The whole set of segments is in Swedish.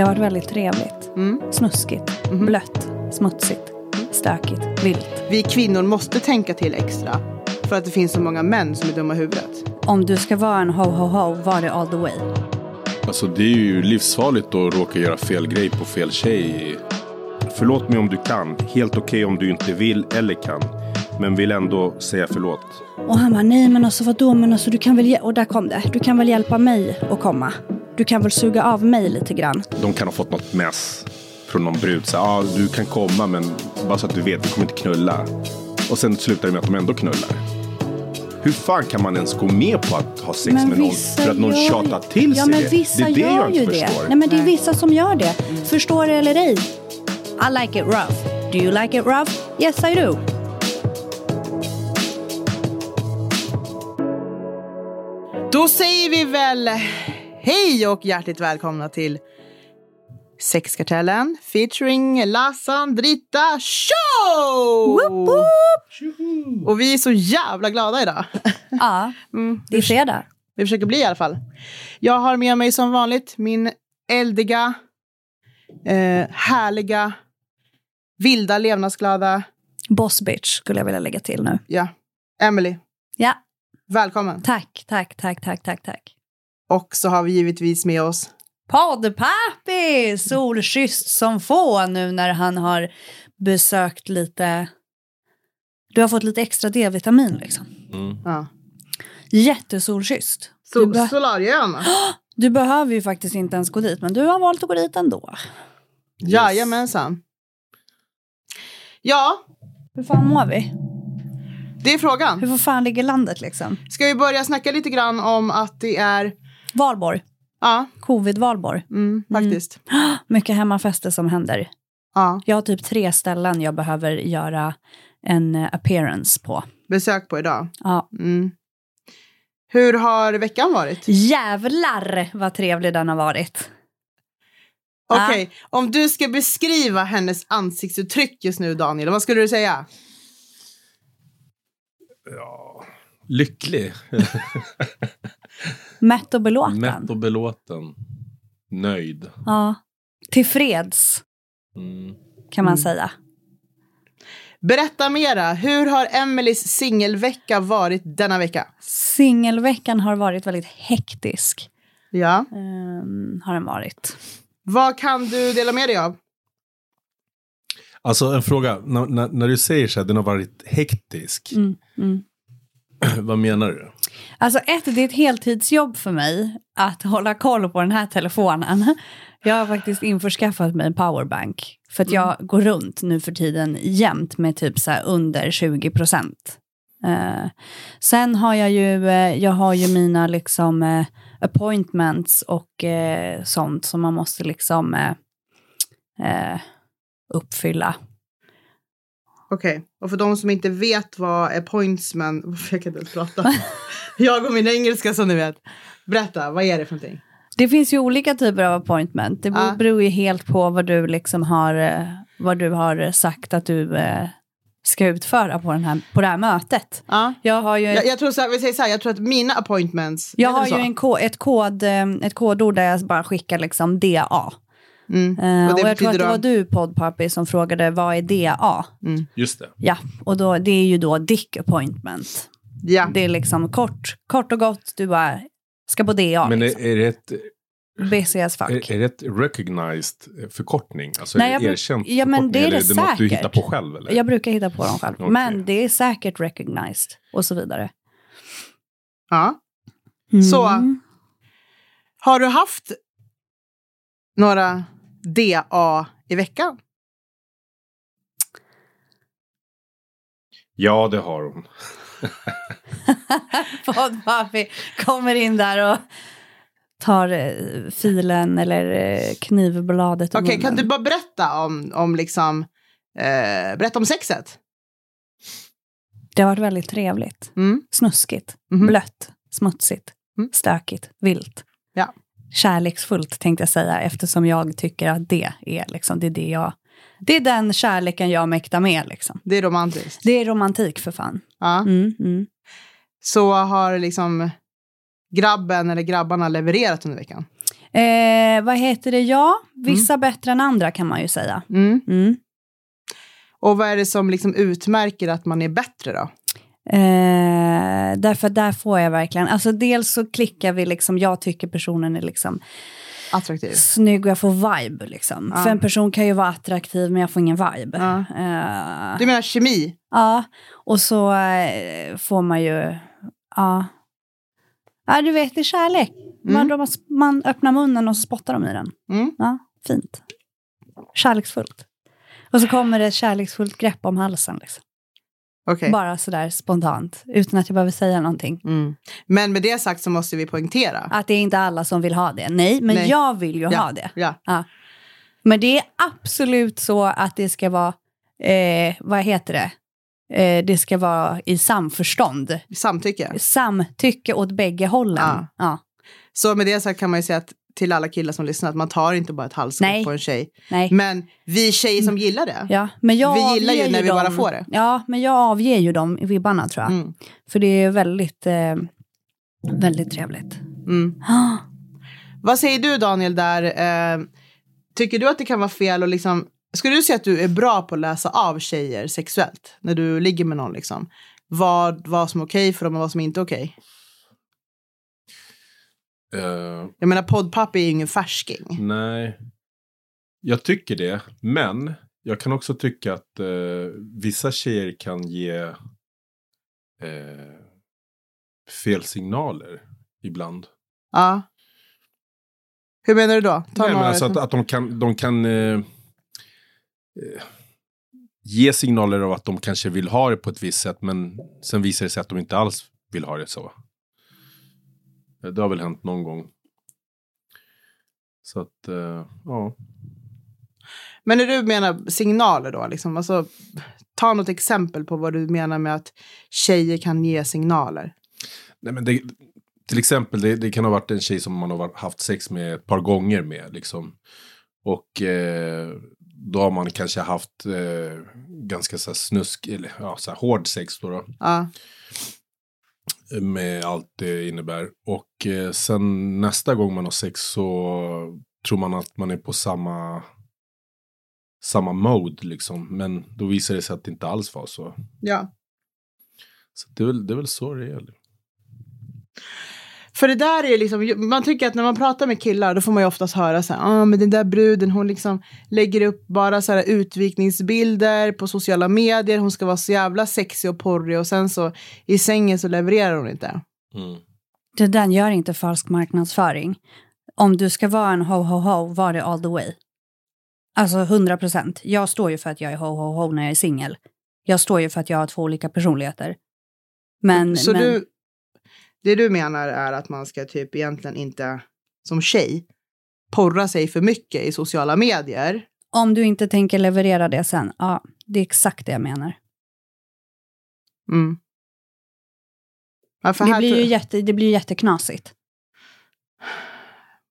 Det har varit väldigt trevligt. Mm. Snuskigt, Mhm. blött, smutsigt, stökigt, vilt. Vi kvinnor måste tänka till extra för att det finns så många män som är dumma i huvudet. Om du ska vara en ho-ho-ho, var det all the way. Alltså det är ju livsfarligt att råka göra fel grej på fel tjej. Förlåt mig om du kan. Helt okej om du inte vill eller kan. Men vill ändå säga förlåt. Och han bara, nej men alltså vadå, men alltså du kan väl, och där kom det. Du kan väl hjälpa mig att komma. Du kan väl suga av mig lite grann. De kan ha fått något mess från någon brud. Så, ah, du kan komma men bara så att du vet, vi kommer inte knulla. Och sen slutar det med att de ändå knullar. Hur fan kan man ens gå med på att ha sex Men med någon för att någon gör- tjatar till Ja sig men det? vissa det är det gör jag ju inte det. förstår. Nej men det är vissa som gör det. Förstår det eller ej. I like it rough. Do you like it rough? Yes I do. Då säger vi väl hej och hjärtligt välkomna till Sexkartellen featuring La Sandrita Show! Woop, woop. Och vi är så jävla glada idag. Ja, Mm, det är fredag. vi försöker bli i alla fall. Jag har med mig som vanligt min eldiga, eh, härliga, vilda, levnadsglada, Boss bitch skulle jag vilja lägga till nu. ja, Emily. Ja, Välkommen. tack, tack, tack, tack, tack, tack. Och så har vi givetvis med oss Poddpappi! Solkysst som få nu när han har besökt lite... Du har fått lite extra D-vitamin liksom. Mm. ja, Jättesolkysst. Du, Sol be- Solariön. du behöver ju faktiskt inte ens gå dit, men du har valt att gå dit ändå. Jajamensan. Ja, Hur fan mår vi? det är frågan. Hur fan ligger landet liksom? Ska vi börja snacka lite grann om att det är, Valborg. ja, Covid-valborg. mm, faktiskt. Mycket hemmafester som händer. Ja, Jag har typ tre ställen jag behöver göra en appearance på. besök på idag. Ja. Mm. Hur har veckan varit? Jävlar vad trevlig den har varit. Okej, om du ska beskriva hennes ansiktsuttryck just nu Daniel, vad skulle du säga? Ja, lycklig. Mätt och belåten. Mätt och belåten. Nöjd. Ja. Tillfreds Mm. kan man Mm. säga. Berätta mera, hur har Emelies singelvecka varit denna vecka? Singelveckan har varit väldigt hektisk. Ja. Ehm, har den varit. Vad kan du dela med dig av? Alltså en fråga. När, när, när du säger så här, den har varit hektisk. Mm, mm. Vad menar du? Alltså ett, det är ett heltidsjobb för mig att hålla koll på den här telefonen. Jag har faktiskt införskaffat mig en powerbank. För att jag går runt nu för tiden jämt med typ så under 20 procent. Eh, sen har jag ju, eh, jag har ju mina liksom eh, appointments och eh, sånt som man måste liksom eh, eh, uppfylla. Okej, och för de som inte vet vad appointment... Varför jag kan inte prata? jag och min engelska som ni vet. Berätta, vad är det för någonting? Det finns ju olika typer av appointment. Det beror, Ja. beror ju helt på vad du liksom har, eh, vad du har sagt att du eh, ska utföra på, den här, på det här mötet. Ja. Jag har ju, Jag, jag tror så här, vi säger så här, jag tror att mina appointments... jag har ju en ett, kod, eh, ett kodord där jag bara skickar liksom DA. Mm. Eh, Och jag tror att det var du poddpappi som frågade vad är DA? Mm. Just det. Ja, och då, det är ju då dick appointment. Ja. Det är liksom kort, kort och gott, du bara ska på DA. Men liksom. är, är, det ett, Busy as fuck. är, är det ett recognized förkortning? Alltså Nej, är det erkänt ja, men det är eller det är det något du säkert. hittar på själv? Eller? Jag brukar hitta på dem själv. Okej. Men det är säkert recognized och så vidare. ja. Mm. Så. Har du haft några DA i veckan? Ja, det har hon. Poddpappi kommer in där och tar eh, filen eller eh, knivbladet Okej, kan munnen. du bara berätta om, om liksom... Eh, berätta om sexet. Det har varit väldigt trevligt. Mm. Snuskigt, Mhm. blött, smutsigt, Mm. stökigt, vilt. Ja. Kärleksfullt tänkte jag säga eftersom jag tycker att det är liksom, det är det jag... Det är den kärleken jag mäktar med liksom. Det är romantiskt. Det är romantik för fan. Ja. Mm, mm. Så har liksom grabben eller grabbarna levererat under veckan? Eh, vad heter det? Ja, vissa bättre än andra kan man ju säga. Mm. Mm. Och vad är det som liksom utmärker att man är bättre då? Eh, därför där får jag verkligen, alltså dels så klickar vi liksom, jag tycker personen är liksom Attraktiv? snygg och jag får vibe liksom. Ja. För en person kan ju vara attraktiv men jag får ingen vibe. Ja. Eh, Du menar kemi? Ja, och så eh, får man ju, ja. Ja, du vet, det är kärlek. Man, de, man öppnar munnen och så spottar de i den. Mm. Ja, fint. Kärleksfullt. Och så kommer det ett kärleksfullt grepp om halsen. Liksom. Okej. Bara sådär spontant, utan att jag behöver säga någonting. Mm. Men med det sagt så måste vi poängtera. Att det är inte alla som vill ha det. Nej, men Nej. jag vill ju ja. ha det. Ja. Men det är absolut så att det ska vara, eh, vad heter det? Eh, det ska vara i samförstånd. Samtycke. Samtycke åt bägge hållen. Ja. Ja. Så med det sagt kan man ju säga att till alla killar som lyssnar att man tar inte bara ett Nej. på en tjej. Nej. Men vi tjejer som gillar det. Ja, men jag Vi gillar ju när vi dem, bara får det. Ja, men jag avger ju de vibbarna tror jag. Mm. För det är väldigt, eh, väldigt trevligt. Mm. Ah, Vad säger du Daniel där? Eh, tycker du att det kan vara fel att liksom Skulle du säga att du är bra på att läsa av tjejer sexuellt? När du ligger med någon liksom? Vad, vad som är okej för dem och vad som inte är okej? Eh, Jag menar poddpappa är ju ingen färsking. nej. Jag tycker det. Men jag kan också tycka att eh, vissa tjejer kan ge eh, fel signaler ibland. Ja. Hur menar du då? Ta Nej, men alltså att, att de kan, de kan ge signaler av att de kanske vill ha det på ett visst sätt. Men sen visar det sig att de inte alls vill ha det så. Det har väl hänt någon gång. Så att, eh, ja. Men när du menar signaler då, liksom, alltså, ta något exempel på vad du menar med att tjejer kan ge signaler. Nej, men det, till exempel, det, det kan ha varit en tjej som man har haft sex med ett par gånger med. Liksom. Och eh, då har man kanske haft eh, ganska så snusk, eller ja, så hård sex då. då Ja. Med allt det innebär. Och eh, sen nästa gång man har sex så tror man att man är på samma, samma mode liksom. Men då visar det sig att det inte alls var så. ja. Så det är väl, det är väl så det är. För det där är liksom, man tycker att när man pratar med killar då får man ju oftast höra så här, ah, men den där bruden hon liksom lägger upp bara så här utvikningsbilder på sociala medier, hon ska vara så jävla sexig och porrig och sen så i sängen så levererar hon inte. Mm. det där gör inte falsk marknadsföring. Om du ska vara en ho-ho-ho, var det all the way. Alltså 100 procent. Jag står ju för att jag är ho-ho-ho när jag är singel. Jag står ju för att jag har två olika personligheter. Men, så men du, det du menar är att man ska typ egentligen inte som tjej porra sig för mycket i sociala medier. om du inte tänker leverera det sen, ja, det är exakt det jag menar. Mm. Ja, Det här blir, ju jätte, det blir ju jätteknasigt.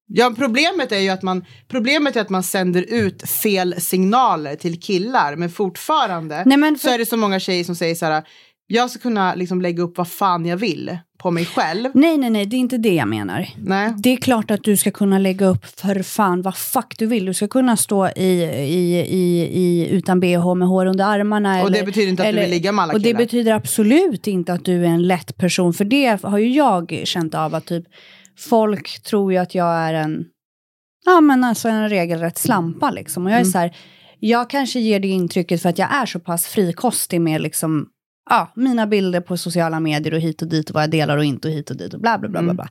Ja, problemet är ju att man, problemet är att man sänder ut fel signaler till killar, men fortfarande Nej, men så för, är det så många tjejer som säger så här, jag ska kunna liksom lägga upp vad fan jag vill på mig själv. nej, nej, nej, det är inte det jag menar. Nej. Det är klart att du ska kunna lägga upp för fan vad fuck du vill. Du ska kunna stå i, i, i, i utan bh med hår under armarna. Och det eller, betyder inte att du eller- vill ligga med alla Och det killar. betyder absolut inte att du är en lätt person. För det har ju jag känt av att typ folk tror ju att jag är en, ja men alltså en regelrätt slampa liksom. Och jag är Mm. så här, jag kanske ger det intrycket för att jag är så pass frikostig med liksom, ja, mina bilder på sociala medier och hit och dit och vad jag delar och inte och hit och dit och bla bla bla. bla, Mm. bla.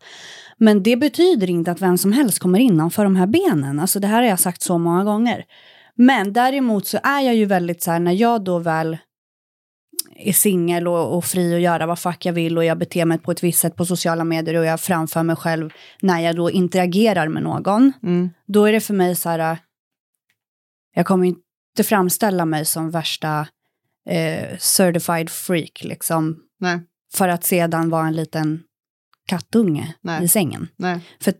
Men det betyder inte att vem som helst kommer innanför de här benen. Alltså det här har jag sagt så många gånger. Men däremot så är jag ju väldigt så här, när jag då väl är singel och, och fri att göra vad fuck jag vill och jag beter mig på ett visst sätt på sociala medier och jag framför mig själv när jag då interagerar med någon. Mm. Då är det för mig så här, äh, jag kommer inte framställa mig som värsta eh, certified freak liksom. Nej, För att sedan vara en liten kattunge Nej. i sängen. nej. För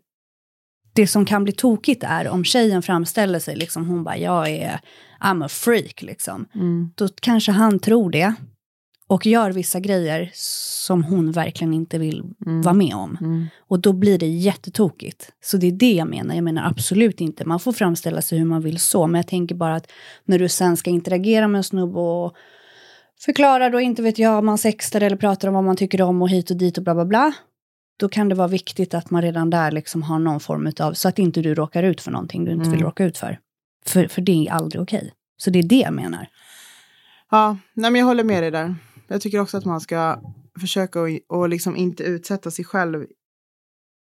det som kan bli tokigt är om tjejen framställer sig, liksom hon bara, jag är, I'm a freak liksom. Mm. Då kanske han tror det. och gör vissa grejer som hon verkligen inte vill Mm. vara med om. Mm. Och då blir det jättetokigt. Så det är det jag menar. Jag menar absolut inte, man får framställa sig hur man vill så, men jag tänker bara att när du sen ska interagera med en snubbe och förklara då, inte vet jag, man sextar eller pratar om vad man tycker om och hit och dit och bla bla bla. Då kan det vara viktigt att man redan där liksom har någon form av, så att inte du råkar ut för någonting du inte Mm. vill råka ut för. För, för det är aldrig okej. Så det är det jag menar. Ja, nej, men jag håller med dig där. Jag tycker också att man ska försöka att och liksom inte utsätta sig själv.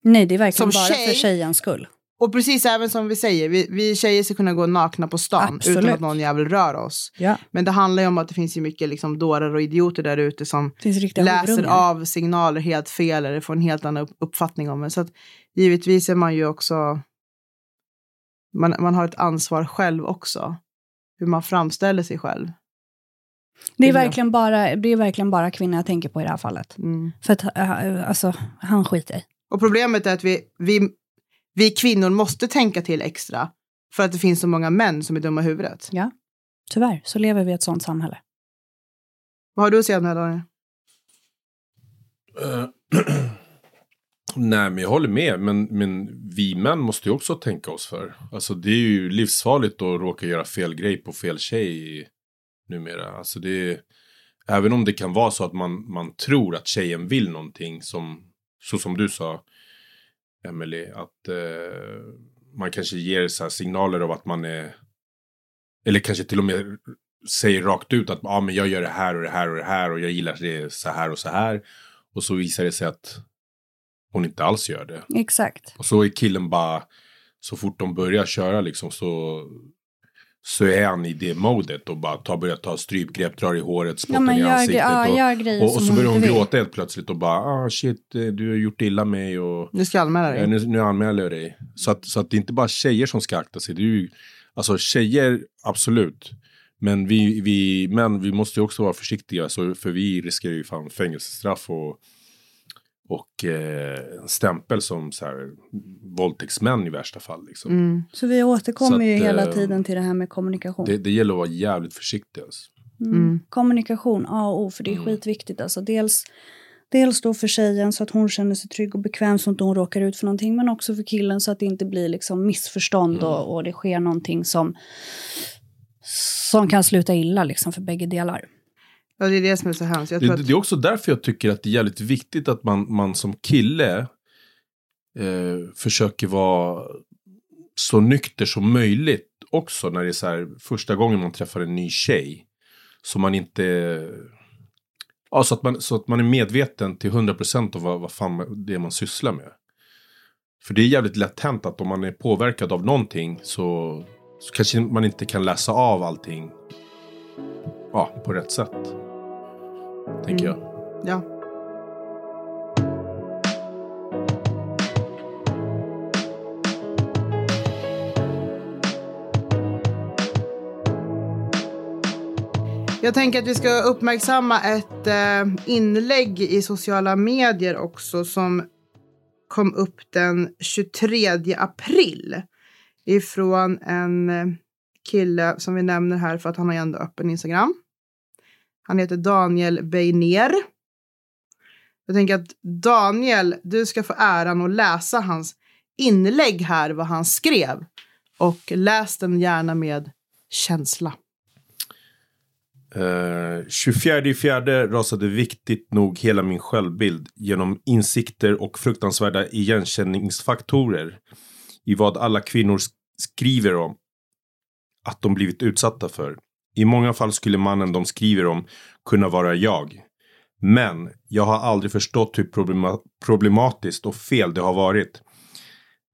Nej, det är verkligen Som bara tjej- för tjejens skull. Och precis även som vi säger, vi, vi tjejer ska kunna gå nakna på stan Absolut. utan att någon jävel rör oss. Ja. Men det handlar ju om att det finns ju mycket liksom dårar och idioter där ute som läser horungar. av signaler helt fel eller får en helt annan upp- uppfattning om det. Så att givetvis är man ju också, man, man har ett ansvar själv också. Hur man framställer sig själv. Det är, verkligen bara, det är verkligen bara kvinnor jag tänker på i det här fallet. Mm. För att äh, alltså, han skiter i. Och problemet är att vi, vi, vi kvinnor måste tänka till extra för att det finns så många män som är dumma i huvudet. Tyvärr så lever vi i ett sånt samhälle. Vad har du att säga om det här Daniel? Eh, Nej, men jag håller med. Men, men vi män måste ju också tänka oss för. Alltså det är ju livsfarligt att råka göra fel grej på fel tjej numera. Alltså det är, även om det kan vara så att man, man tror att tjejen vill någonting som, så som du sa, Emily, att eh, man kanske ger så här signaler av att man är, eller kanske till och med säger rakt ut att ah, men jag gör det här och det här och det här och jag gillar det så här och så här. Och så visar det sig att hon inte alls gör det. Exakt. Och så är killen bara, så fort de börjar köra liksom så, så är han i det modet och bara tar, börjar ta strypgrepp, drar i håret, spottar Ja, i ansiktet. ja, och, och, och så börjar hon gråta helt plötsligt och bara, ah shit, eh, du har gjort illa mig och Du ska anmäla dig. Nu, nu anmäler jag dig. Så att, så att det är inte bara tjejer som ska akta sig. Det är ju, alltså tjejer, absolut. Men vi, vi män, vi måste ju också vara försiktiga. Så, för vi riskerar ju fan fängelsestraff och, och eh, en stämpel som så här, våldtäktsmän i värsta fall. Liksom. Mm. Så vi återkommer Så ju att, hela eh, tiden till det här med kommunikation. Det, det gäller att vara jävligt försiktig. Alltså. Mm. Mm. Kommunikation, A och O, för det är Mm. skitviktigt. Alltså dels, dels då för tjejen så att hon känner sig trygg och bekväm så att hon råkar ut för någonting. Men också för killen så att det inte blir liksom missförstånd Mm. och, och det sker någonting som, som kan sluta illa liksom för bägge delar. Ja, det är det som är så hemskt. Det, att, det är också därför jag tycker att det är jävligt viktigt att man, man som kille eh, försöker vara så nykter som möjligt också när det är så här första gången man träffar en ny tjej. Så man inte... Ja, så att man, så att man är medveten till 100% av vad, vad fan det är man sysslar med. För det är jävligt lätt hänt att om man är påverkad av någonting så, så kanske man inte kan läsa av allting ja, på rätt sätt. Tänker Mm. jag. ja. Jag tänker att vi ska uppmärksamma ett eh, inlägg i sociala medier också som kom upp den 23 april ifrån en eh, kille som vi nämner här för att han har ändå öppen Instagram. Han heter Daniel Beiner. Jag tänker att Daniel, du ska få äran att läsa hans inlägg här, vad han skrev. Och läs den gärna med känsla. Eh, uh, 24 i fjärde rasade viktigt nog hela min självbild genom insikter och fruktansvärda igenkänningsfaktorer i vad alla kvinnor skriver om att de blivit utsatta för. I många fall skulle mannen de skriver om kunna vara jag. Men jag har aldrig förstått hur problema- problematiskt och fel det har varit.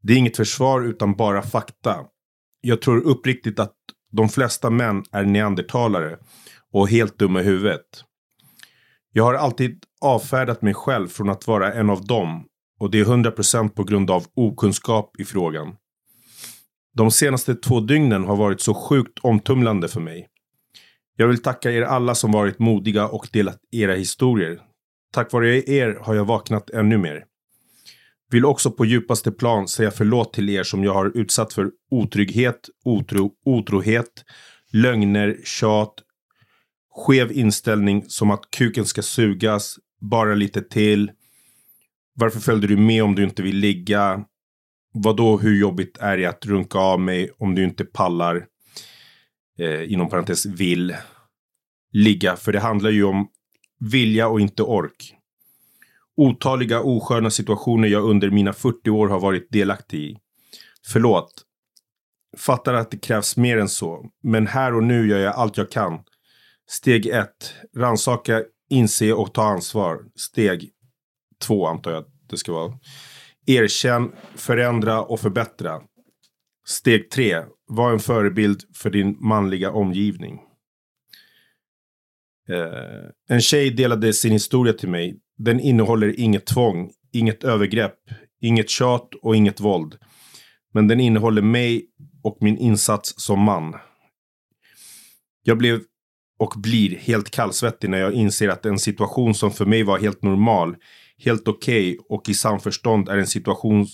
Det är inget försvar utan bara fakta. Jag tror uppriktigt att de flesta män är neandertalare och helt dumma i huvudet. Jag har alltid avfärdat mig själv från att vara en av dem och det är 100% på grund av okunskap i frågan. De senaste två dygnen har varit så sjukt omtumlande för mig. Jag vill tacka er alla som varit modiga och delat era historier. Tack vare er har jag vaknat ännu mer. Vill också på djupaste plan säga förlåt till er som jag har utsatt för otrygghet, otro, otrohet, lögner, tjat, Skev inställning som att kuken ska sugas, bara lite till. Varför följde du med om du inte vill ligga? Vadå, hur jobbigt är det att runka av mig om du inte pallar? Eh, inom parentes vill ligga, för det handlar ju om vilja och inte ork. Otaliga osköna situationer jag under mina 40 år har varit delaktig i. Förlåt. Fattar att det krävs mer än så. Men här och nu gör jag allt jag kan. Steg 1. Ransaka, inse och ta ansvar. Steg 2 antar jag att det ska vara. Erkänn, förändra och förbättra. Steg 3. Var en förebild för din manliga omgivning. Eh, en tjej delade sin historia till mig. Den innehåller inget tvång, inget övergrepp, inget tjat och inget våld. Men den innehåller mig och min insats som man. Jag blev och blir helt kallsvettig när jag inser att en situation som för mig var helt normal, helt okej okay och i samförstånd är en situation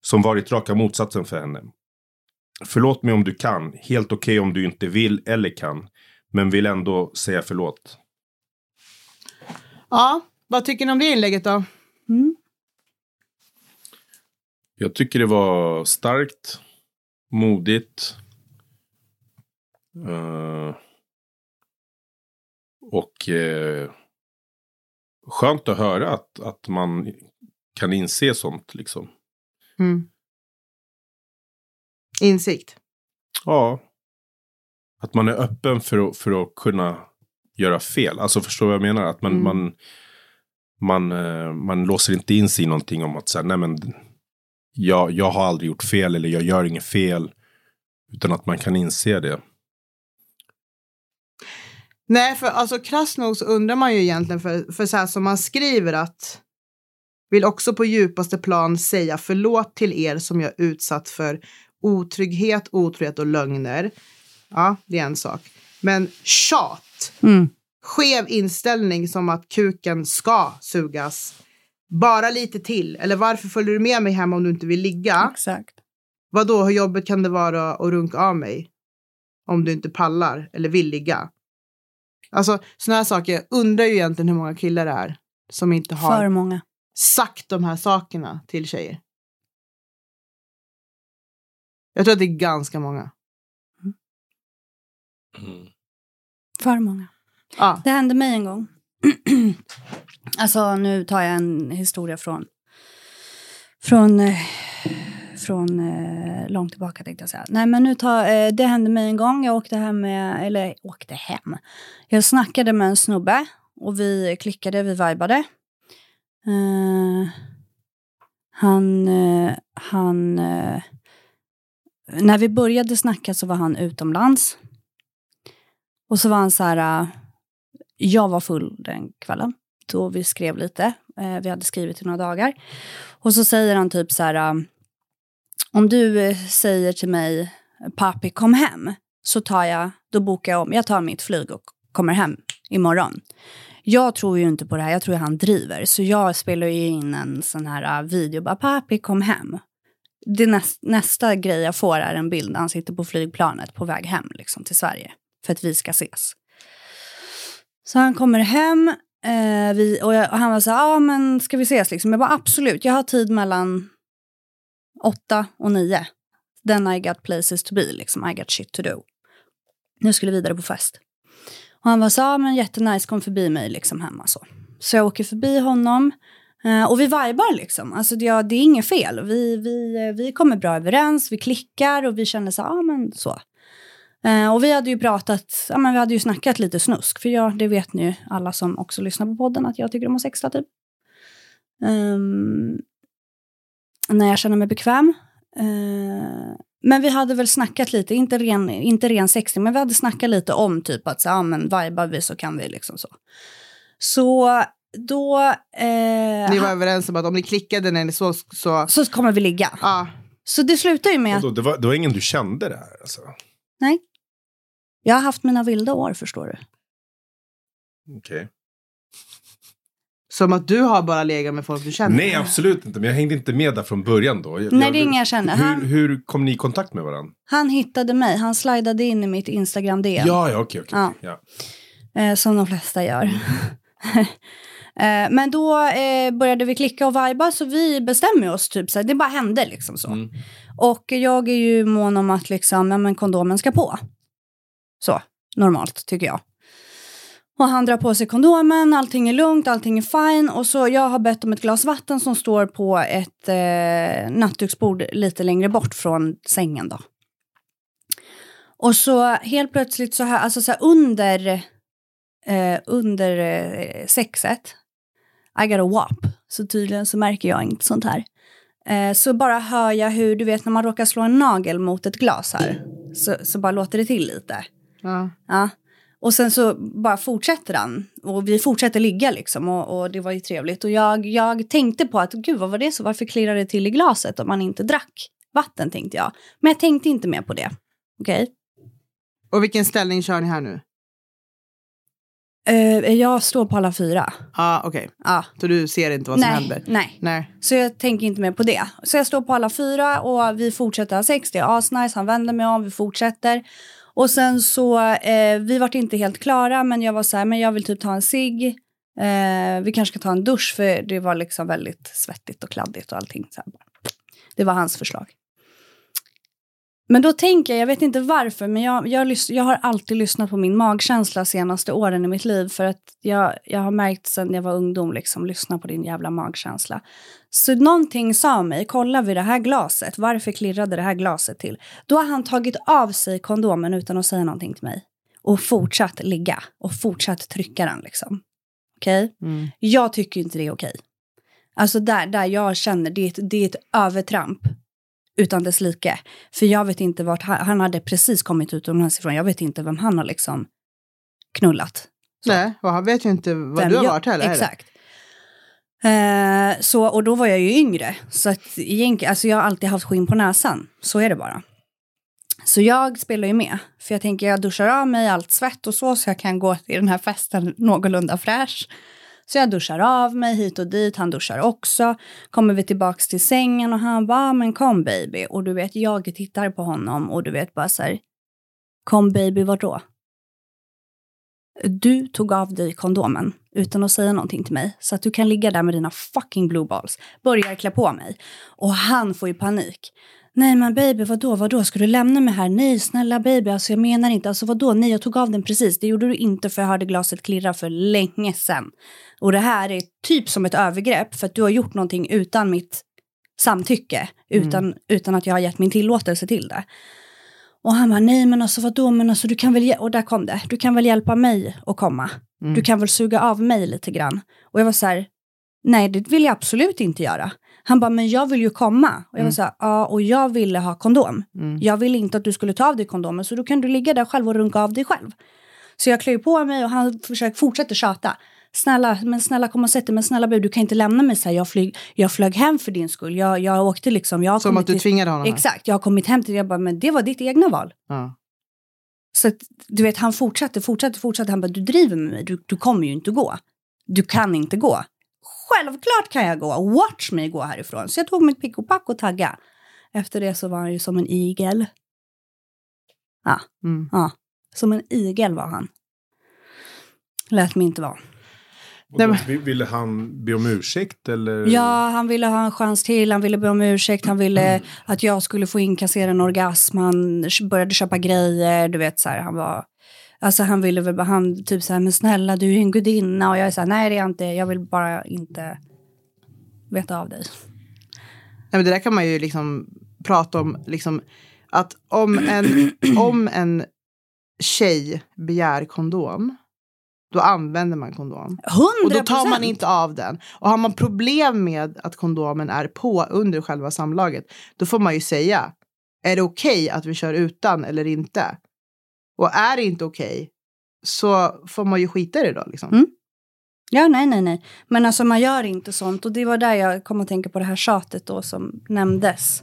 som varit raka motsatsen för henne. Förlåt mig om du kan, helt okej okay om du inte vill eller kan, men vill ändå säga förlåt. Ja, vad tycker ni om det inlägget då? Mm. Jag tycker det var starkt, modigt. Uh, och uh, skönt att höra att, att man kan inse sånt liksom. Mm. Insikt? Ja. Att man är öppen för att, för att kunna göra fel. Alltså förstår vad jag menar? Att man, mm. man, man, uh, man låser inte in sig i någonting om att säga nej men jag, jag har aldrig gjort fel eller jag gör inget fel. Utan att man kan inse det. Nej, för alltså krasst nog så undrar man ju egentligen för, för så här som man skriver att vill också på djupaste plan säga förlåt till er som jag utsatt för otrygghet, otrohet och lögner. Ja, det är en sak. Men tjat, mm. skev inställning som att kuken ska sugas bara lite till. Eller varför följer du med mig hem om du inte vill ligga? Exakt. Vad då? hur jobbet kan det vara att runka av mig? Om du inte pallar eller vill ligga. Alltså sådana här saker. Jag undrar ju egentligen hur många killar det är som inte har För många. Sagt de här sakerna till tjejer. Jag tror att det är ganska många. Mm. För många. Ja. Det hände mig en gång. Alltså nu tar jag en historia från, från, eh, från eh, långt tillbaka tänkte jag säga. Nej men nu tar, eh, det hände mig en gång, jag åkte hem med, eller åkte hem. Jag snackade med en snubbe och vi klickade, vi vibade. Uh, han, uh, han, uh, när vi började snacka så var han utomlands. Och så var han så här, jag var full den kvällen då vi skrev lite. Vi hade skrivit i några dagar. Och så säger han typ så här, om du säger till mig, papi kom hem, så tar jag, då bokar jag om, jag tar mitt flyg och kommer hem imorgon. Jag tror ju inte på det här, jag tror att han driver. Så jag spelar ju in en sån här äh, video, bara papi kom hem. Det näst, nästa grej jag får är en bild han sitter på flygplanet på väg hem liksom, till Sverige. För att vi ska ses. Så han kommer hem, Eh, vi, och, jag, och, han var så här, ah, men ska vi ses liksom? Jag bara absolut, jag har tid mellan åtta och nio. Then I got places to be, liksom. I got shit to do. Nu skulle vidare på fest. Och han var så, ah, men jättenice, kom förbi mig liksom hemma så. Så jag åker förbi honom. Eh, och vi vibar liksom. Alltså det, det är inget fel. Vi, vi, eh, vi kommer bra överens, vi klickar och vi känner så, ja ah, men så. Eh, och vi hade ju pratat, ja men vi hade ju snackat lite snusk. För jag, det vet ni ju alla som också lyssnar på podden att jag tycker om att sexa typ. Um, när jag känner mig bekväm. Uh, men vi hade väl snackat lite, inte ren, inte ren sexting, men vi hade snackat lite om typ att så, ja men vibar vi så kan vi liksom så. Så då... Eh, ni var överens om att om ni klickade när ni såg så... Så kommer vi ligga. Ja. Så det slutar ju med... Då, det, var, det var ingen du kände det här alltså? Nej. Jag har haft mina vilda år, förstår du. Okej. Okay. Som att du har bara legat med folk du känner? Nej, absolut inte. Men jag hängde inte med där från början då. Jag, Nej, det är inga jag känner. Han, hur, hur kom ni i kontakt med varandra? Han hittade mig. Han slidade in i mitt Instagram-DM. Ja, ja, okej, okej. Ja. ja. Eh, som de flesta gör. eh, men då eh, började vi klicka och viba så vi bestämmer oss. Typ, så det bara hände liksom så. Mm. Och jag är ju mån om att liksom, ja, men kondomen ska på. Så, normalt tycker jag. Och han drar på sig kondomen, allting är lugnt, allting är fine. Och så jag har bett om ett glas vatten som står på ett eh, nattduksbord lite längre bort från sängen då. Och så helt plötsligt så här, alltså så här under, eh, under eh, sexet, I got a wop, så tydligen så märker jag inte sånt här. Eh, så bara hör jag hur, du vet när man råkar slå en nagel mot ett glas här, så, så bara låter det till lite. Ja. Ja. Och sen så bara fortsätter han. Och vi fortsätter ligga liksom. Och, och det var ju trevligt. Och jag, jag tänkte på att gud vad var det så? Varför klirrar det till i glaset om man inte drack vatten tänkte jag. Men jag tänkte inte mer på det. Okej. Och vilken ställning kör ni här nu? Eh, jag står på alla fyra. Ja, okej. Ja. Så du ser inte vad som Nej, händer? nej. Nej. Så jag tänker inte mer på det. Så jag står på alla fyra och vi fortsätter ha sex. Det är asnice. Han vänder mig om, vi fortsätter. Och sen så, eh, vi vart inte helt klara, men jag var så här, men jag vill typ ta en cigg. Eh, vi kanske ska ta en dusch, för det var liksom väldigt svettigt och kladdigt och allting. Så här. Det var hans förslag. Men då tänker jag, jag vet inte varför, men jag, jag, jag har alltid lyssnat på min magkänsla senaste åren i mitt liv. För att jag, jag har märkt sen jag var ungdom, liksom, lyssna på din jävla magkänsla. Så någonting sa mig, kolla vid det här glaset, varför klirrade det här glaset till? Då har han tagit av sig kondomen utan att säga någonting till mig. Och fortsatt ligga och fortsatt trycka den liksom. Okej? Mm. Jag tycker inte det är okej. Alltså där, där jag känner, det är, ett, det är ett övertramp utan dess like. För jag vet inte vart, han, hade precis kommit utomlands ifrån, jag vet inte vem han har liksom knullat. Nej, och han vet ju inte vad Vem du har jag- varit heller. Exakt. Eh, så, och då var jag ju yngre. Så att alltså jag har alltid haft skinn på näsan. Så är det bara. Så jag spelar ju med. För jag tänker jag duschar av mig allt svett och så. Så jag kan gå till den här festen någorlunda fräsch. Så jag duschar av mig hit och dit. Han duschar också. Kommer vi tillbaks till sängen och han bara, ah, men kom baby. Och du vet, jag tittar på honom och du vet bara så här. Kom baby, vart då? Du tog av dig kondomen utan att säga någonting till mig. Så att du kan ligga där med dina fucking blue balls. Börjar klä på mig. Och han får ju panik. Nej men baby, vadå, vadå, ska du lämna mig här? Nej, snälla baby, alltså jag menar inte, alltså vadå, nej jag tog av den precis. Det gjorde du inte för jag hörde glaset klirra för länge sedan. Och det här är typ som ett övergrepp för att du har gjort någonting utan mitt samtycke. Utan, utan att jag har gett min tillåtelse till det. Och han bara, nej men alltså vadå, men alltså du kan väl, hj-" och där kom det, du kan väl hjälpa mig att komma. Mm. Du kan väl suga av mig lite grann. Och jag var så här, nej det vill jag absolut inte göra. Han bara, men jag vill ju komma. Och jag var Mm. så här, ja och jag ville ha kondom. Mm. Jag ville inte att du skulle ta av dig kondomen, så då kan du ligga där själv och runka av dig själv. Så jag klär på mig och han försöker fortsätta tjata. Snälla, men snälla kom och sätt dig, men snälla baby, du kan inte lämna mig så här. Jag, flyg, jag flög hem för din skull. Jag, jag åkte liksom, jag Som att du till- tvingade honom? Exakt, jag har kommit hem till dig. Jag bara, men det var ditt egna val. Ja. Så att, du vet, han fortsatte, fortsatte, fortsatte. Han bara, du driver med mig, du, du kommer ju inte gå. Du kan inte gå. Självklart kan jag gå, watch mig gå härifrån. Så jag tog mitt pick och pack och tagga. Efter det så var han ju som en igel. Mm. Som en igel var han. Lät mig inte vara. Då Ville han be om ursäkt eller? Ja, han ville ha en chans till, han ville be om ursäkt, han ville Mm. att jag skulle få inkassera en orgasm, han började köpa grejer, du vet så här, han var... Alltså han ville väl han typ så här, men snälla du är en gudinna och jag är så här, nej det är jag inte, jag vill bara inte veta av dig. Nej, men det där kan man ju liksom prata om, liksom, att om en, om en tjej begär kondom, då använder man kondom. 100 Och då tar man inte av den. Och har man problem med att kondomen är på under själva samlaget, då får man ju säga, är det okej att vi kör utan eller inte? Och är det inte okej, så får man ju skita i det då. Liksom. Mm. Ja, nej, nej, nej. Men alltså man gör inte sånt och det var där jag kom att tänka på det här tjatet då som nämndes.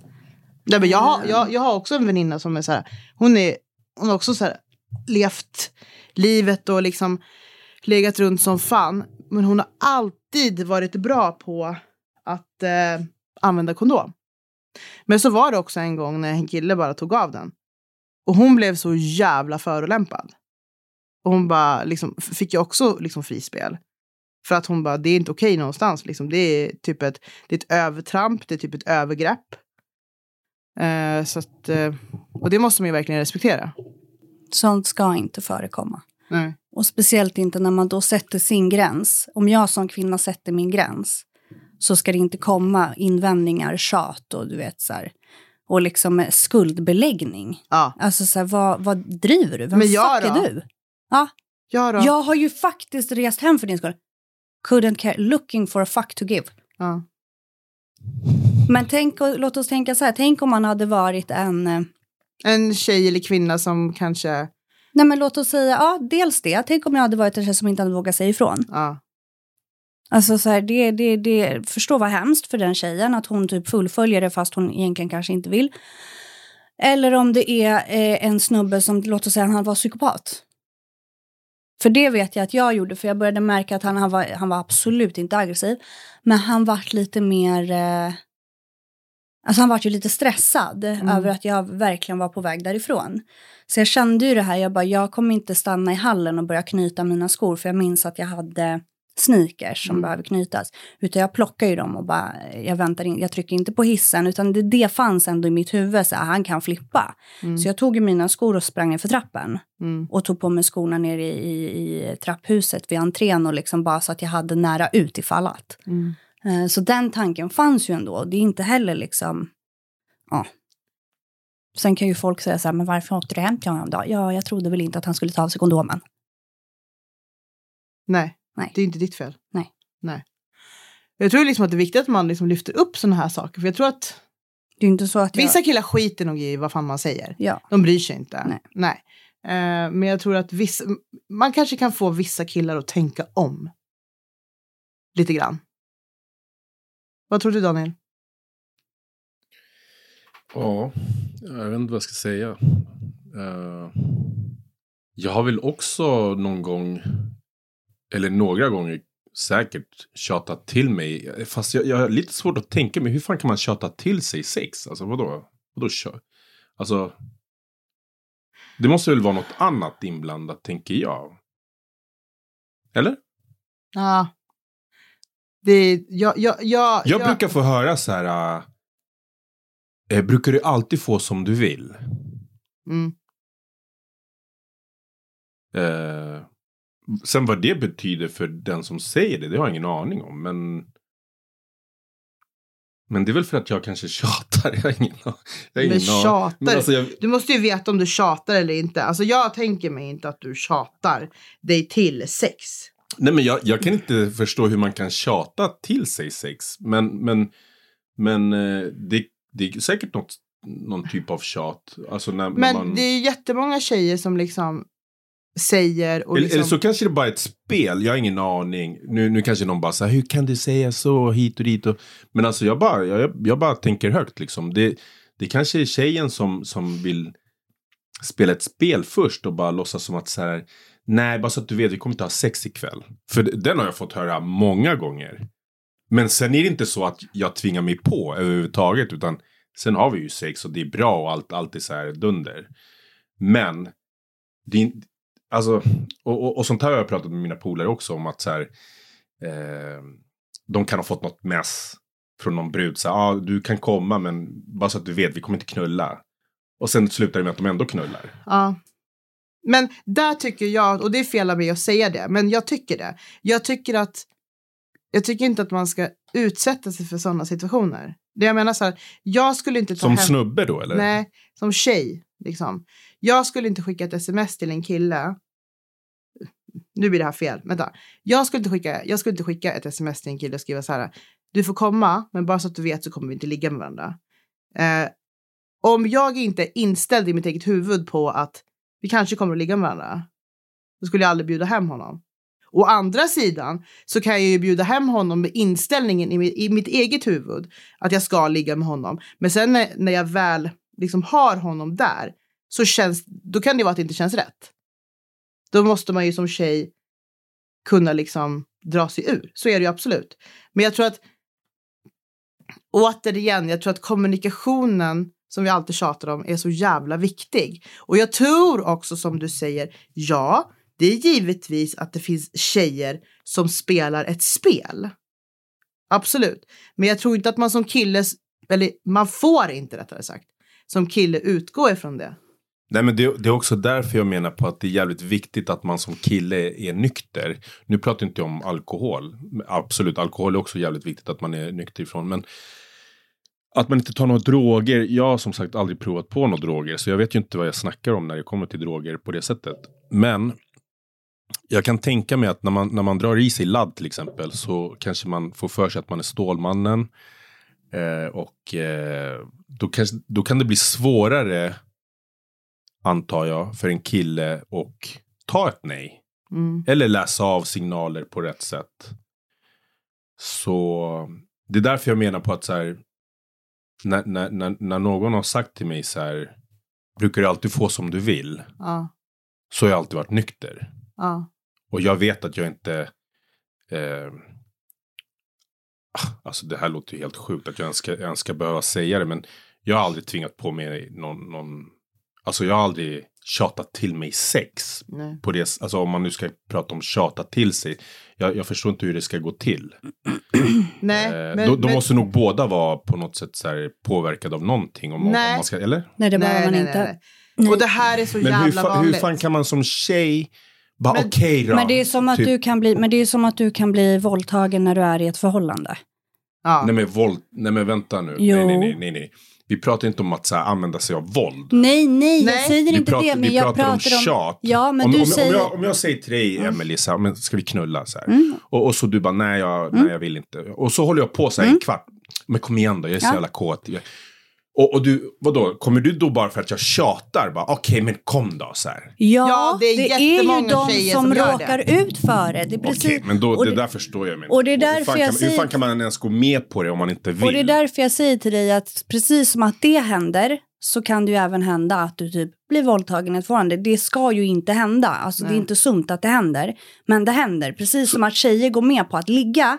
Nej, men jag, har, jag, jag har också en väninna som är så här, hon, är, hon har också så här, levt livet och liksom legat runt som fan. Men hon har alltid varit bra på att eh, använda kondom. Men så var det också en gång när en kille bara tog av den. Och hon blev så jävla förolämpad. Och hon bara, liksom, fick ju också liksom frispel. För att hon bara, det är inte okej någonstans. Liksom. Det är typ ett, det är ett övertramp, det är typ ett övergrepp. Eh, så att, eh, och det måste man ju verkligen respektera. Sånt ska inte förekomma. Nej. Och speciellt inte när man då sätter sin gräns. Om jag som kvinna sätter min gräns så ska det inte komma invändningar, tjat och du vet så här. Och liksom skuldbeläggning. Ja. Alltså så här, vad, vad driver du? Vem Men jag fuck då? är du? Ja, Ja, då. jag har ju faktiskt rest hem för din skull. Couldn't care, looking for a fuck to give. Ja. Men tänk, låt oss tänka så här, tänk om man hade varit en... eh, En tjej eller kvinna som kanske... Nej men låt oss säga, ja dels det. Tänk om jag hade varit en tjej som inte hade vågat säga ifrån. Ja. Alltså så här, det, det, det, förstå vad hemskt för den tjejen att hon typ fullföljer det fast hon egentligen kanske inte vill. Eller om det är eh, en snubbe som, låt oss säga, han var psykopat. För det vet jag att jag gjorde, för jag började märka att han, han, var, han var absolut inte aggressiv. Men han vart lite mer... Eh, alltså han vart ju lite stressad över att jag verkligen var på väg därifrån. Så jag kände ju det här, jag bara, jag kommer inte stanna i hallen och börja knyta mina skor, för jag minns att jag hade sneakers som behöver knytas. Utan jag plockar ju dem och bara, jag väntar in, jag trycker inte på hissen, utan det, det fanns ändå i mitt huvud, så här, han kan flippa. Så jag tog mina skor och sprang ner för trappen. Mm. Och tog på mig skorna nere i, i, i trapphuset vid entrén och liksom bara så att jag hade nära ut ifall att. Mm. Eh, Så den tanken fanns ju ändå. Det är inte heller liksom, ja. Sen kan ju folk säga så här, men varför åkte du hem till honom då? Ja, jag trodde väl inte att han skulle ta av sig kondomen. Nej. Nej. det är inte ditt fel. Nej. Nej. Jag tror liksom att det är viktigt att man liksom lyfter upp sådana här saker. För jag tror att Det är inte så att jag... vissa killar skiter nog i vad fan man säger. Ja. De bryr sig inte. Nej. Eh, men jag tror att vissa, man kanske kan få vissa killar att tänka om. Lite grann. Vad tror du Daniel? Ja, jag vet inte vad jag ska säga. Eh, jag har väl också någon gång, eller några gånger säkert tjatat till mig. Fast jag, jag har lite svårt att tänka mig, hur fan kan man tjata till sig sex? Alltså vadå? Vadå kö? Alltså. Det måste väl vara något annat inblandat, tänker jag. Eller? Ja. Det, jag, jag, jag, Jag brukar få höra så här. eh, brukar du alltid få som du vill? Mm. Eh, sen vad det betyder för den som säger det, det har jag ingen aning om. Men, men det är väl för att jag kanske tjatar. Jag har ingen, jag har ingen Men tjatar? Men alltså jag, Du måste ju veta om du tjatar eller inte. Alltså jag tänker mig inte att du tjatar dig till sex. nej men jag, jag kan inte förstå hur man kan tjata till sig sex. Men, men, men eh, det, det är säkert något, någon typ av tjat. Alltså när, när Men man... det är jättemånga tjejer som liksom säger och Eller, liksom... eller så kanske det bara är ett spel, jag har ingen aning. Nu, nu kanske någon bara säger hur kan du säga så hit och dit. Och... Men alltså jag bara, jag, jag bara tänker högt liksom. Det, det kanske är tjejen som, som vill spela ett spel först och bara låtsas som att så här, nej bara så att du vet, vi kommer inte ha sex ikväll. För den har jag fått höra många gånger. Men sen är det inte så att jag tvingar mig på överhuvudtaget, utan sen har vi ju sex och det är bra och allt, allt är så här dunder. Men det Alltså, och, och, och sånt här har jag pratat med mina polare också om att så här, eh, de kan ha fått något mess från någon brud. Så här, ah, du kan komma men bara så att du vet, vi kommer inte knulla. Och sen slutar det med att de ändå knullar. Ja. Men där tycker jag, och det är fel av mig att säga det, men jag tycker det. Jag tycker att jag tycker inte att man ska utsätta sig för sådana situationer. Det jag menar så här, jag skulle inte ta Som hem... snubbe då eller? Nej, som tjej. Liksom. Jag skulle inte skicka ett sms till en kille. Nu blir det här fel. Vänta. Jag skulle inte skicka, jag skulle inte skicka ett sms till en kille och skriva så här. Du får komma, men bara så att du vet så kommer vi inte ligga med varandra. Eh, om jag inte är inställd i mitt eget huvud på att vi kanske kommer att ligga med varandra. Då skulle jag aldrig bjuda hem honom. Å andra sidan så kan jag ju bjuda hem honom med inställningen i mitt, i mitt eget huvud att jag ska ligga med honom. Men sen när, när jag väl liksom har honom där så känns, då kan det vara att det inte känns rätt. Då måste man ju som tjej kunna liksom dra sig ur. Så är det ju absolut. Men jag tror att återigen, jag tror att kommunikationen som vi alltid tjatar om är så jävla viktig. Och jag tror också som du säger, ja, det är givetvis att det finns tjejer som spelar ett spel. Absolut. Men jag tror inte att man som kille, eller man får inte rättare sagt, som kille utgå ifrån det. Nej men det, det är också därför jag menar på att det är jävligt viktigt att man som kille är nykter. Nu pratar jag inte om alkohol. Absolut, alkohol är också jävligt viktigt att man är nykter ifrån. Men att man inte tar några droger. Jag har som sagt aldrig provat på några droger. Så jag vet ju inte vad jag snackar om när det kommer till droger på det sättet. Men jag kan tänka mig att när man, när man drar i sig ladd till exempel så kanske man får för sig att man är Stålmannen. Eh, och eh, då, kanske, då kan det bli svårare, antar jag, för en kille och ta ett nej. Mm. Eller läsa av signaler på rätt sätt. Så det är därför jag menar på att så här, när, när, när, när någon har sagt till mig så här, brukar du alltid få som du vill? Ja, Så har jag alltid varit nykter. ja. Och jag vet att jag inte... Eh, alltså det här låter ju helt sjukt att jag ens ska, jag ens ska behöva säga det. Men jag har aldrig tvingat på mig någon... någon alltså jag har aldrig tjatat till mig sex. Nej. På det, alltså om man nu ska prata om tjata till sig. Jag, jag förstår inte hur det ska gå till. Nej, Eh, men, då, då men, måste nog båda vara på något sätt så här påverkade av någonting. Om, om Nej. man ska, eller? Nej, det behöver man nej, inte. nej. Och det här är så Men hur, jävla hur vanligt. fan kan man som tjej bara Men- okej då. Men det är som att typ- du kan bli, men det är som att du kan bli våldtagen när du är i ett förhållande. ja. Nej men våld, nej men vänta nu. Jo. Nej, nej, nej, nej, nej. Vi pratar inte om att så här, använda sig av våld. Nej, nej, jag säger Vi inte pratar, det, men vi jag pratar, pratar om om... tjat. Ja, men om, du om, säger... om, jag, om jag säger till dig, Emelie, så här, men ska vi knulla? Så här. Mm. Och, och så du bara, nej jag, nej jag vill inte. Och så håller jag på så här en kvart. Men kom igen då, jag är så Mm. Ja. jävla kåt. Och, och du, vadå, kommer du då bara för att jag tjatar? Bara, Okej, men kom då så här. Ja, Ja, det är det är ju de som, som råkar ut för det. Det. Okej, men då, det, det- där förstår jag. Men, och det är hur därför fan jag kan, Hur säger- fan kan man ens gå med på det om man inte vill? Och det är därför jag säger till dig att precis som att det händer så kan det ju även hända att du typ blir våldtagen i ett förhållande. Det ska ju inte hända. Alltså det är Nej. inte sunt att det händer. Men det händer. Precis som att tjejer går med på att ligga.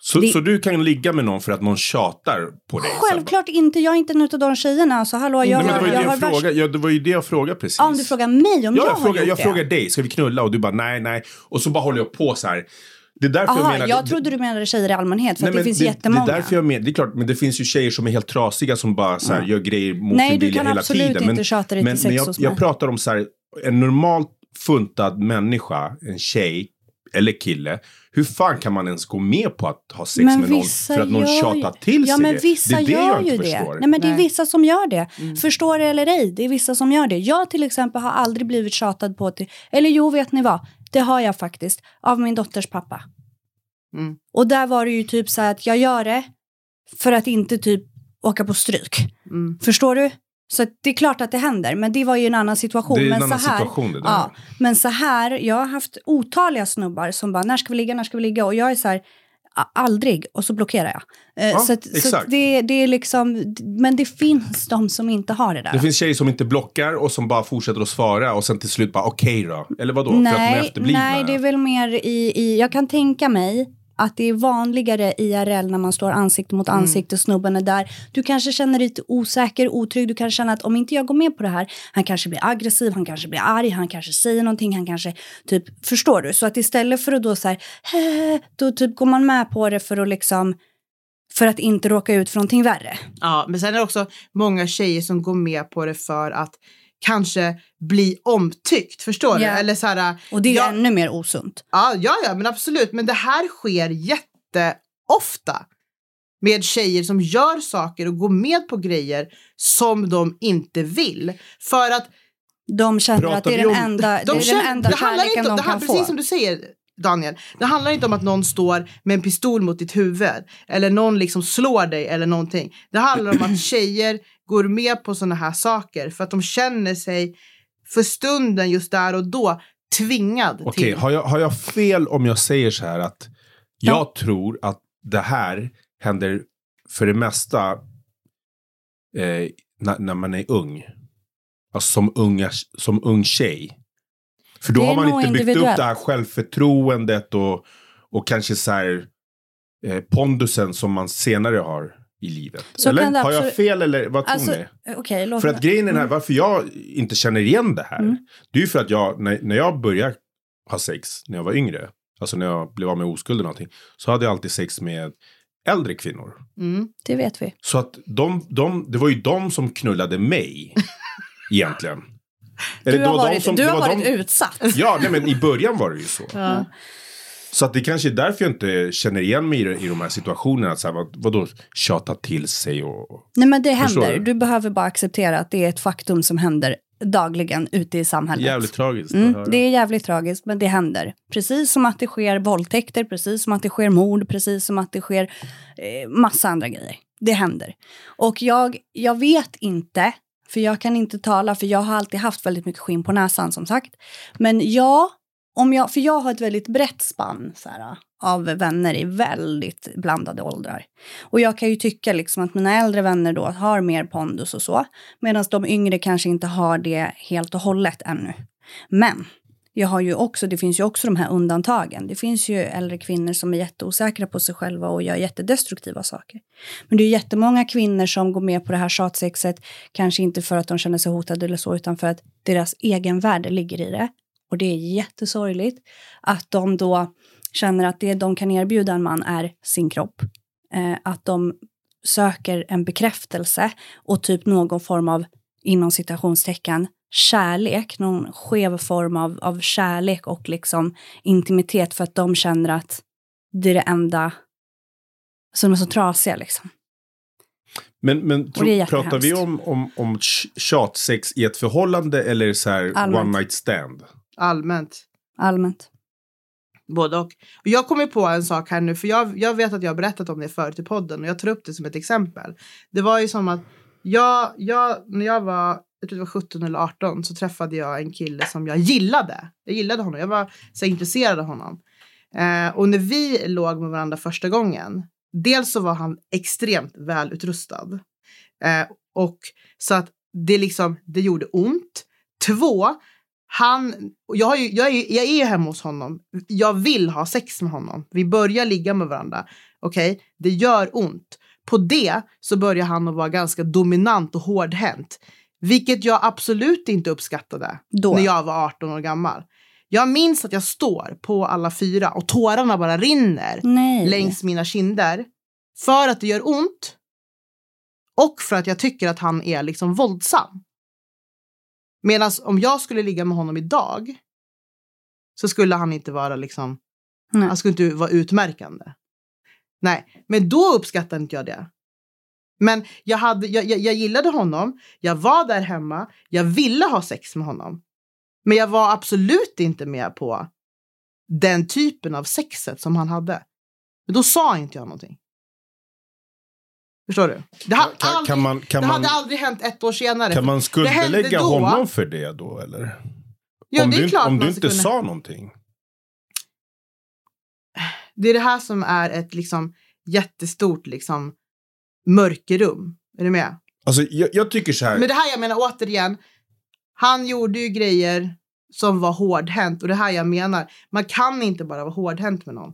Så, det- så du kan ligga med någon för att någon tjatar på dig? sen? Självklart inte. Jag är inte en av de tjejerna. Alltså hallå, jag, Nej, men det, var ju jag, det, har jag värst... frågade, ja, det var ju det jag frågade precis. Ja, om du frågar mig om Ja, jag, jag, har frågar, gjort jag frågar dig, ska vi knulla? Och du bara nej, nej. Och så bara håller jag på så här. Det är därför jag Aha, menar... jag trodde du menade tjejer i allmänhet, för nej, att det finns det, jättemånga. Det är därför jag menar, det är klart, men det finns ju tjejer som är helt trasiga som bara så här, gör grejer mot Nej, sin du vilja kan hela absolut tiden. inte men, tjata dig till sex men jag, hos mig. jag pratar om så här, en normalt funtad människa, en tjej eller kille. Hur fan kan man ens gå med på att ha sex Men med någon för att någon tjatar till Ja, sig men det? vissa det är det gör jag ju inte det. förstår. Nej, men det är Nej. vissa som gör det. Mm. Förstår det eller ej, det är vissa som gör det. Jag till exempel har aldrig blivit tjatad på till, eller jo, vet ni vad? Det har jag faktiskt, av min dotters pappa. Mm. Och där var det ju typ så här att jag gör det för att inte typ åka på stryk. Mm. Förstår du? Så det är klart att det händer, men det var ju en annan situation. Det är en men annan så här, situation det där. Ja, men så här, jag har haft otaliga snubbar som bara, när ska vi ligga, när ska vi ligga? Och jag är så här, "A- aldrig, och så blockerar jag. Eh, Ja, så så det, det är liksom, men det finns de som inte har det där. Det finns tjejer som inte blockar och som bara fortsätter att svara och sen till slut bara okej då. Eller vadå? för att de är nej, nej, det är väl mer i, i, jag kan tänka mig att det är vanligare IRL när man står ansikte mot Mm. ansikte. Snubben är där. Du kanske känner dig lite osäker, otrygg. Du kanske känner att om inte jag går med på det här, han kanske blir aggressiv, han kanske blir arg, han kanske säger någonting, han kanske typ, förstår du? Så att istället för att då så här, "Hä", då typ går man med på det för att liksom, för att inte råka ut för någonting värre. Ja, men sen är det också många tjejer som går med på det för att kanske bli omtyckt. Förstår Ja. du? Eller så här, Och det är ja, ännu mer osunt. ja, ja, ja, men absolut. Men det här sker jätteofta med tjejer som gör saker och går med på grejer som de inte vill. För att De känner Pratar att det är den enda, de det är känner, den enda det handlar kärleken inte om, de det här, kan Precis få. som du säger Daniel, det handlar inte om att någon står med en pistol mot ditt huvud eller någon liksom slår dig eller någonting. Det handlar om att tjejer går med på sådana här saker för att de känner sig för stunden just där och då tvingad Okej, till. har, jag, har jag fel om jag säger så här att jag Ja. tror att det här händer för det mesta eh, när, när man är ung. Alltså som, unga, som ung tjej. För då har man inte byggt upp det här självförtroendet och, och kanske så här eh, pondusen som man senare har i livet. Så eller? kan det Har jag absolut- fel eller vad tror Alltså, ni? låt För mig- att grejen är den här, varför jag inte känner igen det här. Mm. Det är ju för att jag, när, när jag började ha sex när jag var yngre. Alltså när jag blev av med oskuld eller någonting. Så hade jag alltid sex med äldre kvinnor. Mm. Det vet vi. Så att de, de, det var ju de som knullade mig. egentligen. Eller Du det har varit, som- du det har var varit de- utsatt. Ja, nej, men i början var det ju så. Ja. Så att det kanske är därför jag inte känner igen mig i, i de här situationerna. Att så här, vad, vadå tjata till sig och... Nej men det händer. du? Du behöver bara acceptera att det är ett faktum som händer dagligen ute i samhället. Jävligt tragiskt Mm, det är jävligt tragiskt, men det händer. Precis som att det sker våldtäkter, precis som att det sker mord, precis som att det sker eh, massa andra grejer. Det händer. Och jag, jag vet inte, för jag kan inte tala, för jag har alltid haft väldigt mycket skinn på näsan som sagt. Men ja, om jag, för jag har ett väldigt brett spann så här, av vänner i väldigt blandade åldrar. Och jag kan ju tycka liksom att mina äldre vänner då har mer pondus och så. Medan de yngre kanske inte har det helt och hållet ännu. Men jag har ju också, det finns ju också de här undantagen. Det finns ju äldre kvinnor som är jätteosäkra på sig själva och gör jättedestruktiva saker. Men det är jättemånga kvinnor som går med på det här tjatsexet, kanske inte för att de känner sig hotade eller så, utan för att deras egen värde ligger i det. Och det är jättesorgligt att de då känner att det de kan erbjuda en man är sin kropp. Eh, att de söker en bekräftelse och typ någon form av, inom citationstecken, kärlek, någon skev form av, av kärlek och liksom intimitet för att de känner att det är det enda som är så trasiga liksom. Men, men tro, pratar vi om, om, om tj- tjatsex i ett förhållande eller så här Allmänt. one night stand? Allmänt. Allmänt. Både och. Jag kommer på en sak här nu, för jag, jag vet att jag har berättat om det förut i podden och jag tar upp det som ett exempel. Det var ju som att jag, jag när jag var, jag tror det var 17 eller 18 så träffade jag en kille som jag gillade. Jag gillade honom, jag var så intresserad av honom. Eh, och när vi låg med varandra första gången, dels så var han extremt välutrustad. Eh, och så att det liksom, det gjorde ont. Två, han, jag, ju, jag, är, jag är hemma hos honom. Jag vill ha sex med honom. Vi börjar ligga med varandra. Okej, det gör ont. På det så börjar han att vara ganska dominant och hårdhänt. Vilket jag absolut inte uppskattade Då. när jag var 18 år gammal. Jag minns att jag står på alla fyra och tårarna bara rinner Nej. längs mina kinder. För att det gör ont. Och för att jag tycker att han är liksom våldsam. Medan om jag skulle ligga med honom idag så skulle han inte vara liksom, Nej. han skulle inte vara utmärkande. Nej, men då uppskattade inte jag det. Men jag, hade, jag, jag, jag gillade honom, jag var där hemma, jag ville ha sex med honom. Men jag var absolut inte med på den typen av sexet som han hade. Men då sa inte jag någonting. Förstår du? Det, ha, Kan, aldrig, kan man, kan det man, hade aldrig hänt ett år senare. kan man skuldbelägga honom för det då eller? ja, om det är du, klart om du inte kunna- sa någonting. Det är det här som är ett liksom jättestort liksom mörkerrum. Är du med? Alltså jag, jag tycker så här. Men det här jag menar återigen. Han gjorde ju grejer som var hårdhänt och det här jag menar. Man kan inte bara vara hårdhänt med någon.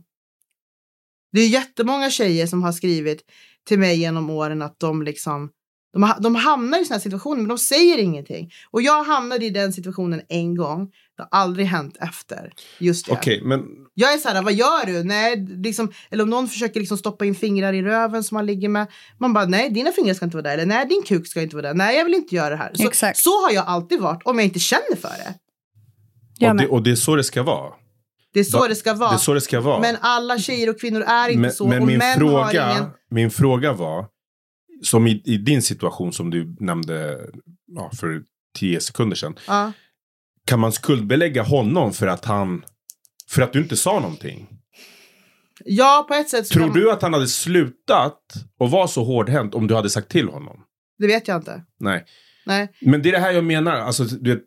Det är jättemånga tjejer som har skrivit till mig genom åren att de liksom de, de hamnar i här situationer men de säger ingenting. Och jag hamnade i den situationen en gång. Det har aldrig hänt efter. Just det. Okej, men Jag är så här, vad gör du? Nej, liksom, eller om någon försöker liksom stoppa in fingrar i röven som man ligger med. Man bara, nej, dina fingrar ska inte vara där. Eller nej, din kuk ska inte vara där. Nej, jag vill inte göra det här. Så, Exakt. så har jag alltid varit om jag inte känner för det. Och det, och det är så det ska vara. Det är så Va- det ska vara. Det är så det ska vara. Men alla tjejer och kvinnor är inte men, så. men och min, män fråga, har ingen... min fråga var, som i, i din situation som du nämnde ja, för tio sekunder sedan. Ja. Kan man skuldbelägga honom för att han, för att du inte sa någonting? ja, på ett sätt Tror man- du att han hade slutat och var så hårdhänt om du hade sagt till honom? Det vet jag inte. Nej. Nej. Men det är det här jag menar. Alltså, du vet,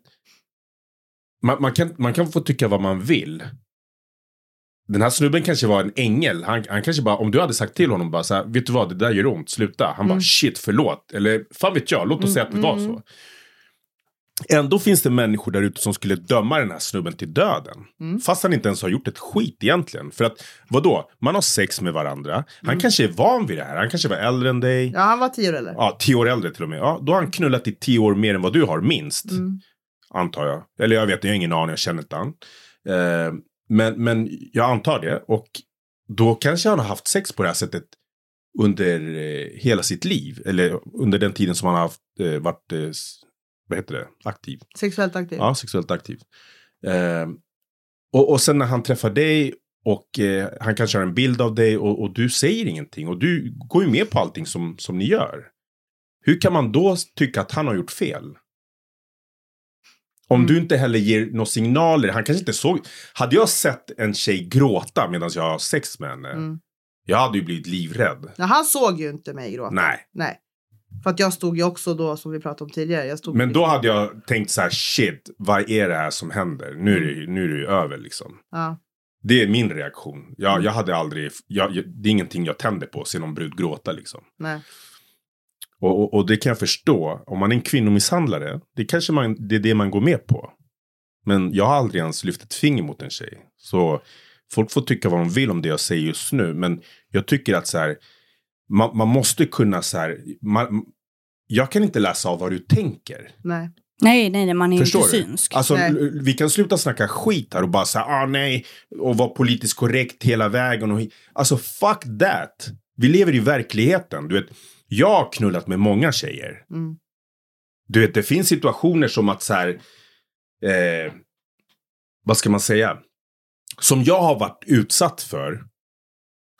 man, man, kan, man kan få tycka vad man vill. Den här snubben kanske var en ängel. Han, han kanske bara, om du hade sagt till honom bara så här, vet du vad, det där gör ont, sluta. Han bara, Mm. shit, förlåt. Eller, fan vet jag, låt oss Mm, säga att det var mm, så. Ändå finns det människor där ute som skulle döma den här snubben till döden. Mm. Fast han inte ens har gjort ett skit egentligen. För att, vadå? Man har sex med varandra. Han Mm. kanske är van vid det här. Han kanske var äldre än dig. Ja, han var tio år eller? Ja, tio år äldre till och med. Ja, då har han knullat i tio år mer än vad du har, minst. Mm. Antar jag. Eller jag vet, jag har ingen aning, jag känner inte han. Eh, men, men jag antar det. Och då kanske han har haft sex på det här sättet under eh, hela sitt liv. Eller under den tiden som han har haft, eh, varit, eh, vad heter det, aktiv. Sexuellt aktiv. Ja, sexuellt aktiv. Eh, och, och sen när han träffar dig och eh, han kanske har en bild av dig och, och du säger ingenting. Och du går ju med på allting som, som ni gör. Hur kan man då tycka att han har gjort fel? Om Mm. du inte heller ger några signaler. Han kanske inte såg. Hade jag sett en tjej gråta medan jag har sex med henne. Mm. Jag hade ju blivit livrädd. Nej, han såg ju inte mig gråta. Nej. Nej. För att jag stod ju också då, som vi pratade om tidigare. Jag stod Men då hade jag tänkt så här, shit, vad är det här som händer? Nu är det, nu är det ju över liksom. Ja. Det är min reaktion. Jag, jag hade aldrig, jag, jag, det är ingenting jag tänder på, se någon brud gråta liksom. Nej. Och, och, och det kan jag förstå. Om man är en kvinnomisshandlare, det kanske man, det är det man går med på. Men jag har aldrig ens lyft ett finger mot en tjej. Så folk får tycka vad de vill om det jag säger just nu. Men jag tycker att så här, man, man måste kunna så här, man, jag kan inte läsa av vad du tänker. Nej. Nej, nej, man är Förstår inte du? synsk. Alltså, Nej. vi kan sluta snacka skit här och bara säga ah nej och vara politiskt korrekt hela vägen. Och, alltså fuck that. Vi lever i verkligheten. Du vet, jag har knullat med många tjejer. Mm. Du vet, det finns situationer som att så här, eh, vad ska man säga? Som jag har varit utsatt för.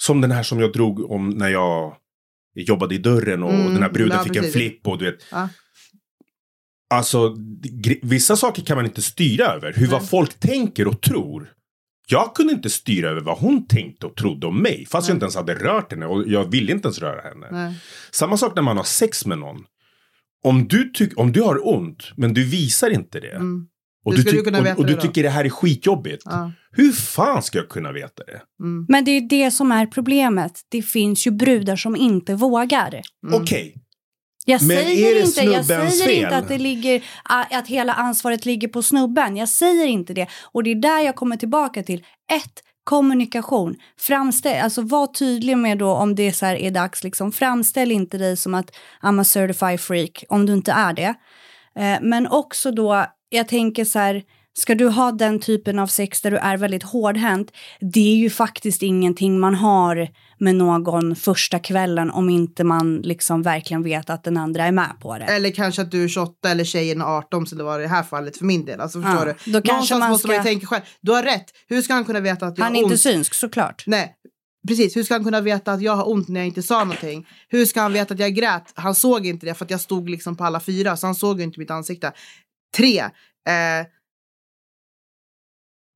Som den här som jag drog om när jag jobbade i dörren och Mm, den här bruden ja, fick en flipp och du vet. Ja. Alltså, vissa saker kan man inte styra över. Hur vad Nej. folk tänker och tror. Jag kunde inte styra över vad hon tänkte och trodde om mig. Fast jag Nej. inte ens hade rört henne och jag ville inte ens röra henne. Nej. Samma sak när man har sex med någon. Om du, tyck, om du har ont, men du visar inte det. Mm. Och, du, du och, och du det tycker det här är skitjobbigt. Ja. Hur fan ska jag kunna veta det? Mm. Men det är det som är problemet. Det finns ju brudar som inte vågar. Mm. Okej, Jag Men är säger, det inte, jag säger fel? inte att, det ligger, att hela ansvaret ligger på snubben. Jag säger inte det. Och det är där jag kommer tillbaka till. Ett, kommunikation. Framställ, alltså var tydlig med då om det så här är dags. Liksom, framställ inte dig som att I'm a certified freak om du inte är det. Eh, men också då, jag tänker så här, ska du ha den typen av sex där du är väldigt hårdhänt, det är ju faktiskt ingenting man har med någon första kvällen om inte man liksom verkligen vet att den andra är med på det. Eller kanske att du är 28 eller tjejen är 18 som det var i det här fallet för min del. Alltså förstår Ja, du? då kanske Någonstans man måste man ju ska- tänka själv. Du har rätt. Hur ska han kunna veta att jag Han är ont? inte synsk såklart. Nej, precis. Hur ska han kunna veta att jag har ont när jag inte sa någonting? Hur ska han veta att jag grät? Han såg inte det för att jag stod liksom på alla fyra, så han såg ju inte mitt ansikte. Tre. Eh,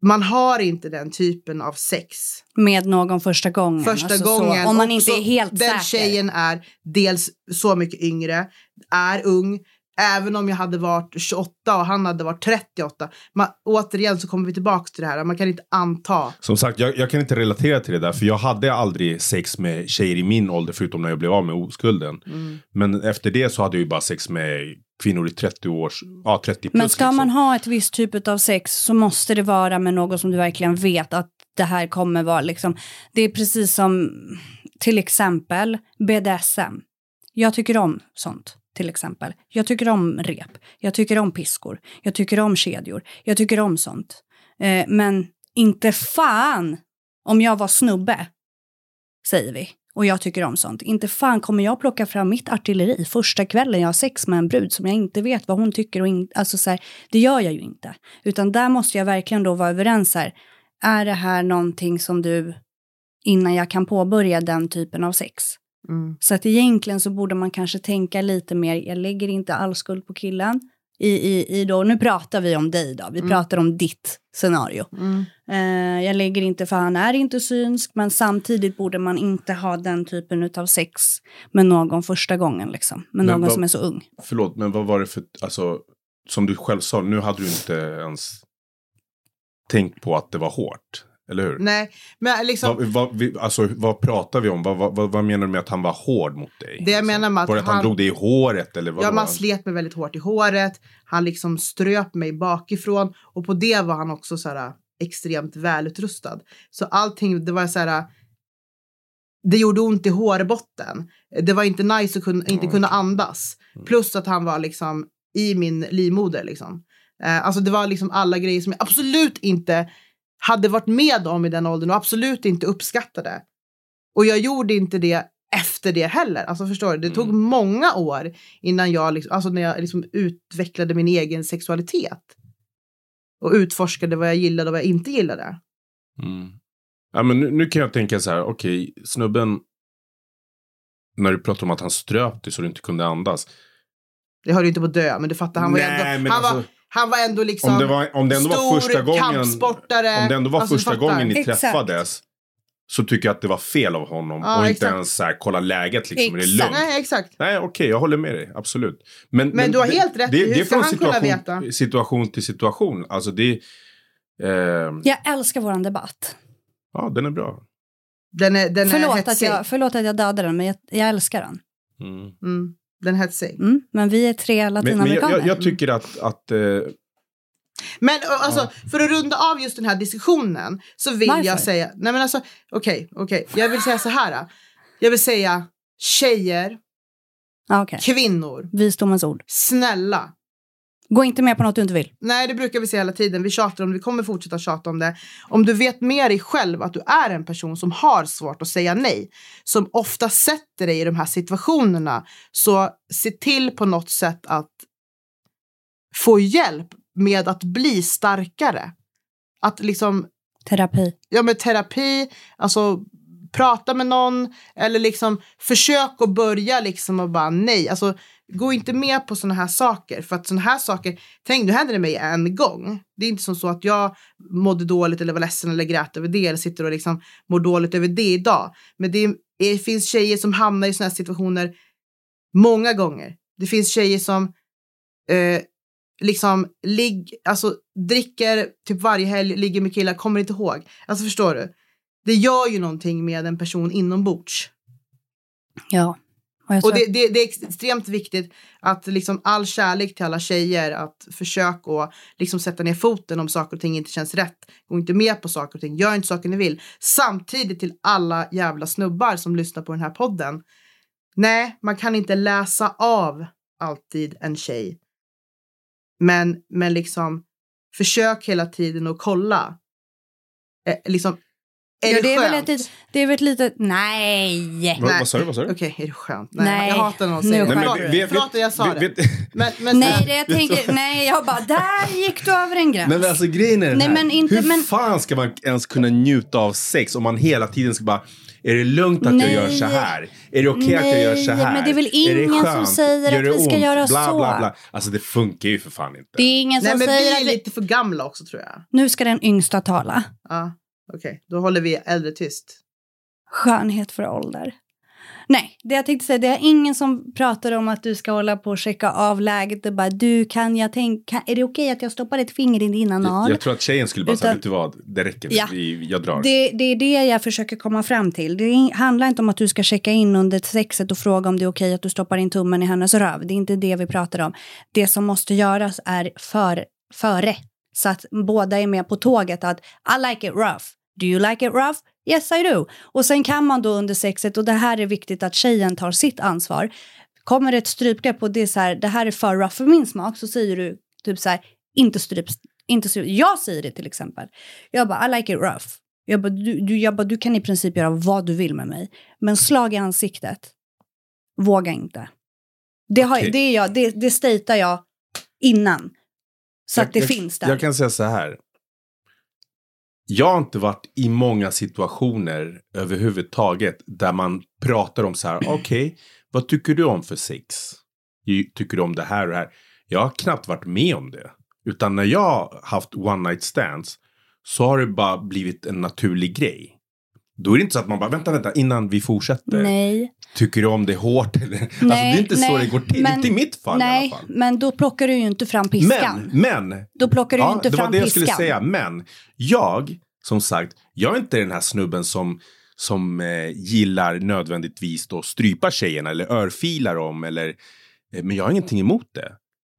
man har inte den typen av sex Med någon första gången. första Alltså så, gången. om man inte så- är helt Den säker. tjejen är dels så mycket yngre, är ung. Även om jag hade varit 28 och han hade varit 38. Man, återigen så kommer vi tillbaka till det här. Man kan inte anta. som sagt, jag, jag kan inte relatera till det där. För jag hade aldrig sex med tjejer i min ålder, förutom när jag blev av med oskulden. Mm. Men efter det så hade jag ju bara sex med kvinnor i 30 års, ja 30 plus. Men ska liksom. man ha ett visst typ av sex så måste det vara med någon som du verkligen vet att det här kommer vara liksom. Det är precis som till exempel BDSM. Jag tycker om sånt. Till exempel. Jag tycker om rep. Jag tycker om piskor. Jag tycker om kedjor. Jag tycker om sånt. Eh, men inte fan om jag var snubbe, säger vi. Och jag tycker om sånt. Inte fan kommer jag plocka fram mitt artilleri första kvällen jag har sex med en brud som jag inte vet vad hon tycker. Och in, alltså så här, det gör jag ju inte. Utan där måste jag verkligen då vara överens här. Är det här någonting som du, innan jag kan påbörja den typen av sex? Mm. Så att egentligen så borde man kanske tänka lite mer, jag lägger inte all skuld på killen. I, i, i då, nu pratar vi om dig då, vi Mm. pratar om ditt scenario. Mm. Eh, jag lägger inte för han är inte synsk, men samtidigt borde man inte ha den typen av sex med någon första gången liksom. Med Men någon vad- som är så ung. Förlåt, men vad var det för, alltså, som du själv sa, nu hade du inte ens tänkt på att det var hårt. Eller hur? Nej, men liksom. Vad, vad, vi, alltså, vad pratar vi om? Vad, vad, vad, menar du med att han var hård mot dig? Det jag menar med att var det att han, han- drog dig i håret? Eller vad Ja, man slet mig väldigt hårt i håret. Han liksom ströp mig bakifrån och på det var han också så här extremt välutrustad. Så allting, det var så här. Det gjorde ont i hårbotten. Det var inte nice att kunna, inte kunna andas. Mm. Plus att han var liksom i min livmoder liksom. Eh, alltså det var liksom alla grejer som jag absolut inte hade varit med om i den åldern och absolut inte uppskattade. Och jag gjorde inte det efter det heller. Alltså förstår du? Det tog Mm. många år innan jag, liksom, alltså när jag liksom utvecklade min egen sexualitet. Och utforskade vad jag gillade och vad jag inte gillade. Mm. Ja, men nu, nu kan jag tänka så här, okej, snubben, när du pratar om att han ströp dig så du inte kunde andas. Det höll ju inte på dö, men du fattar, han var, ju Nej, ändå, han, var, alltså- han var ändå liksom Om det, var, om det ändå stor var första gången, kampsportare. om det ändå var Alltså, första gången ni Exakt. träffades. Så tycker jag att det var fel av honom. Ja, och inte exakt. ens så här, kolla läget liksom. Är det Exakt. lugnt? Nej, exakt. Nej, okej, jag håller med dig. Absolut. Men, Men du har det- helt rätt. Det, Hur det är ska från han kunna situation, veta? situation till situation. Alltså det... Eh, Jag älskar våran debatt. ja, den är bra. Den är, den är Förlåt att, hetsig. jag, förlåt att jag dödade den, men jag, jag älskar den. Mm. Mm, den är hetsig. Mm, men vi är tre Men, men jag, latinamerikaner. jag, jag tycker att... att eh, Men alltså, för att runda av just den här diskussionen så vill Varför? jag säga, nej men alltså okej, okej, jag vill säga så här. Jag vill säga tjejer, Ja, okej. kvinnor, Visdomens ord. snälla. Gå inte med på något du inte vill. Nej, det brukar vi säga hela tiden. Vi tjatar om det, vi kommer fortsätta tjata om det. Om du vet med dig själv att du är en person som har svårt att säga nej, som ofta sätter dig i de här situationerna, så se till på något sätt att få hjälp med att bli starkare. Att liksom Terapi. ja, med terapi, alltså prata med någon eller liksom försök att börja liksom och bara nej. Alltså gå inte med på sådana här saker för att sådana här saker, tänk nu händer det mig en gång. Det är inte som så att jag mådde dåligt eller var ledsen eller grät över det eller sitter och liksom mår dåligt över det idag. Men det, är, det finns tjejer som hamnar i sådana här situationer många gånger. Det finns tjejer som eh, liksom ligg, alltså, dricker typ varje helg, ligger med killar, kommer inte ihåg. Alltså förstår du? Det gör ju någonting med en person inombords. Ja. Och Och det, det, det är extremt viktigt att liksom all kärlek till alla tjejer att försöka att liksom sätta ner foten om saker och ting inte känns rätt. Gå inte med på saker och ting, gör inte saker ni vill. Samtidigt till alla jävla snubbar som lyssnar på den här podden. Nej, man kan inte läsa av alltid en tjej. Men, men liksom försök hela tiden att kolla. Eh, liksom, är ja, det, det, är väl ett, det är väl ett litet... Nej! Nej. vad sa du? Vad sa du? Okej, är det skönt? Nej, Nej, jag hatar när någon säger det. Förlåt, att jag sa det. Men, men Nej, det jag tänker... Nej, jag bara, där gick du över en gräns. Men alltså grejen är den Nej, här. men inte- Hur men- fan ska man ens kunna njuta av sex om man hela tiden ska bara är det lugnt att Nej. jag gör så här? Är det okej att jag gör så här? men det är väl ingen som skönt? säger Gör att vi ska ont? göra bla, så. Bla, bla. Alltså det funkar ju för fan inte. Det är ingen Nej, som men vi säger är vi... lite för gamla också tror jag. Nu ska den yngsta tala. Ja, okej. Då håller vi äldre tyst. Skönhet för ålder. Nej, det jag tänkte säga, det är ingen som pratar om att du ska hålla på och checka av läget och bara du kan jag tänka, är det okej att jag stoppar ett finger i din anal? jag, jag tror att tjejen skulle bara säga, Utan- vet du vad, det räcker. Ja. Vi, jag drar. Det, det är det jag försöker komma fram till. Det handlar inte om att du ska checka in under sexet och fråga om det är okej att du stoppar in tummen i hennes röv. Det är inte det vi pratar om. Det som måste göras är för, före. Så att båda är med på tåget att I like it rough. Do you like it rough? Yes I do. Och sen kan man då under sexet, och det här är viktigt att tjejen tar sitt ansvar. Kommer det ett strypgrepp och det är så här, det här är för rough för min smak, så säger du typ så här, inte stryp, inte stryp. Jag säger det till exempel. Jag bara, I like it rough. Jag bara, du, du, jag bara, du kan i princip göra vad du vill med mig. Men slag i ansiktet, våga inte. Det, har, Okej. det, är jag, det, det jag innan. Så Jag- att det jag, finns där. Jag kan säga så här. Jag har inte varit i många situationer överhuvudtaget där man pratar om så här, okej, vad tycker du om för sex? Tycker du om det här och det här? Jag har knappt varit med om det. Utan när jag haft one night stands så har det bara blivit en naturlig grej. Då är det inte så att man bara, vänta, vänta, innan vi fortsätter. Nej. Tycker du om det hårt? Eller? alltså det är inte så nej, det går till. men- inte i mitt fall i Nej, alla fall. men då plockar du ju inte fram piskan. Men, men Då plockar du Ja, inte det fram var det jag piskan. skulle säga. Men jag, som sagt, jag är inte den här snubben som, som eh, gillar nödvändigtvis då strypa tjejerna eller örfilar dem. Eller, eh, men jag har ingenting emot det.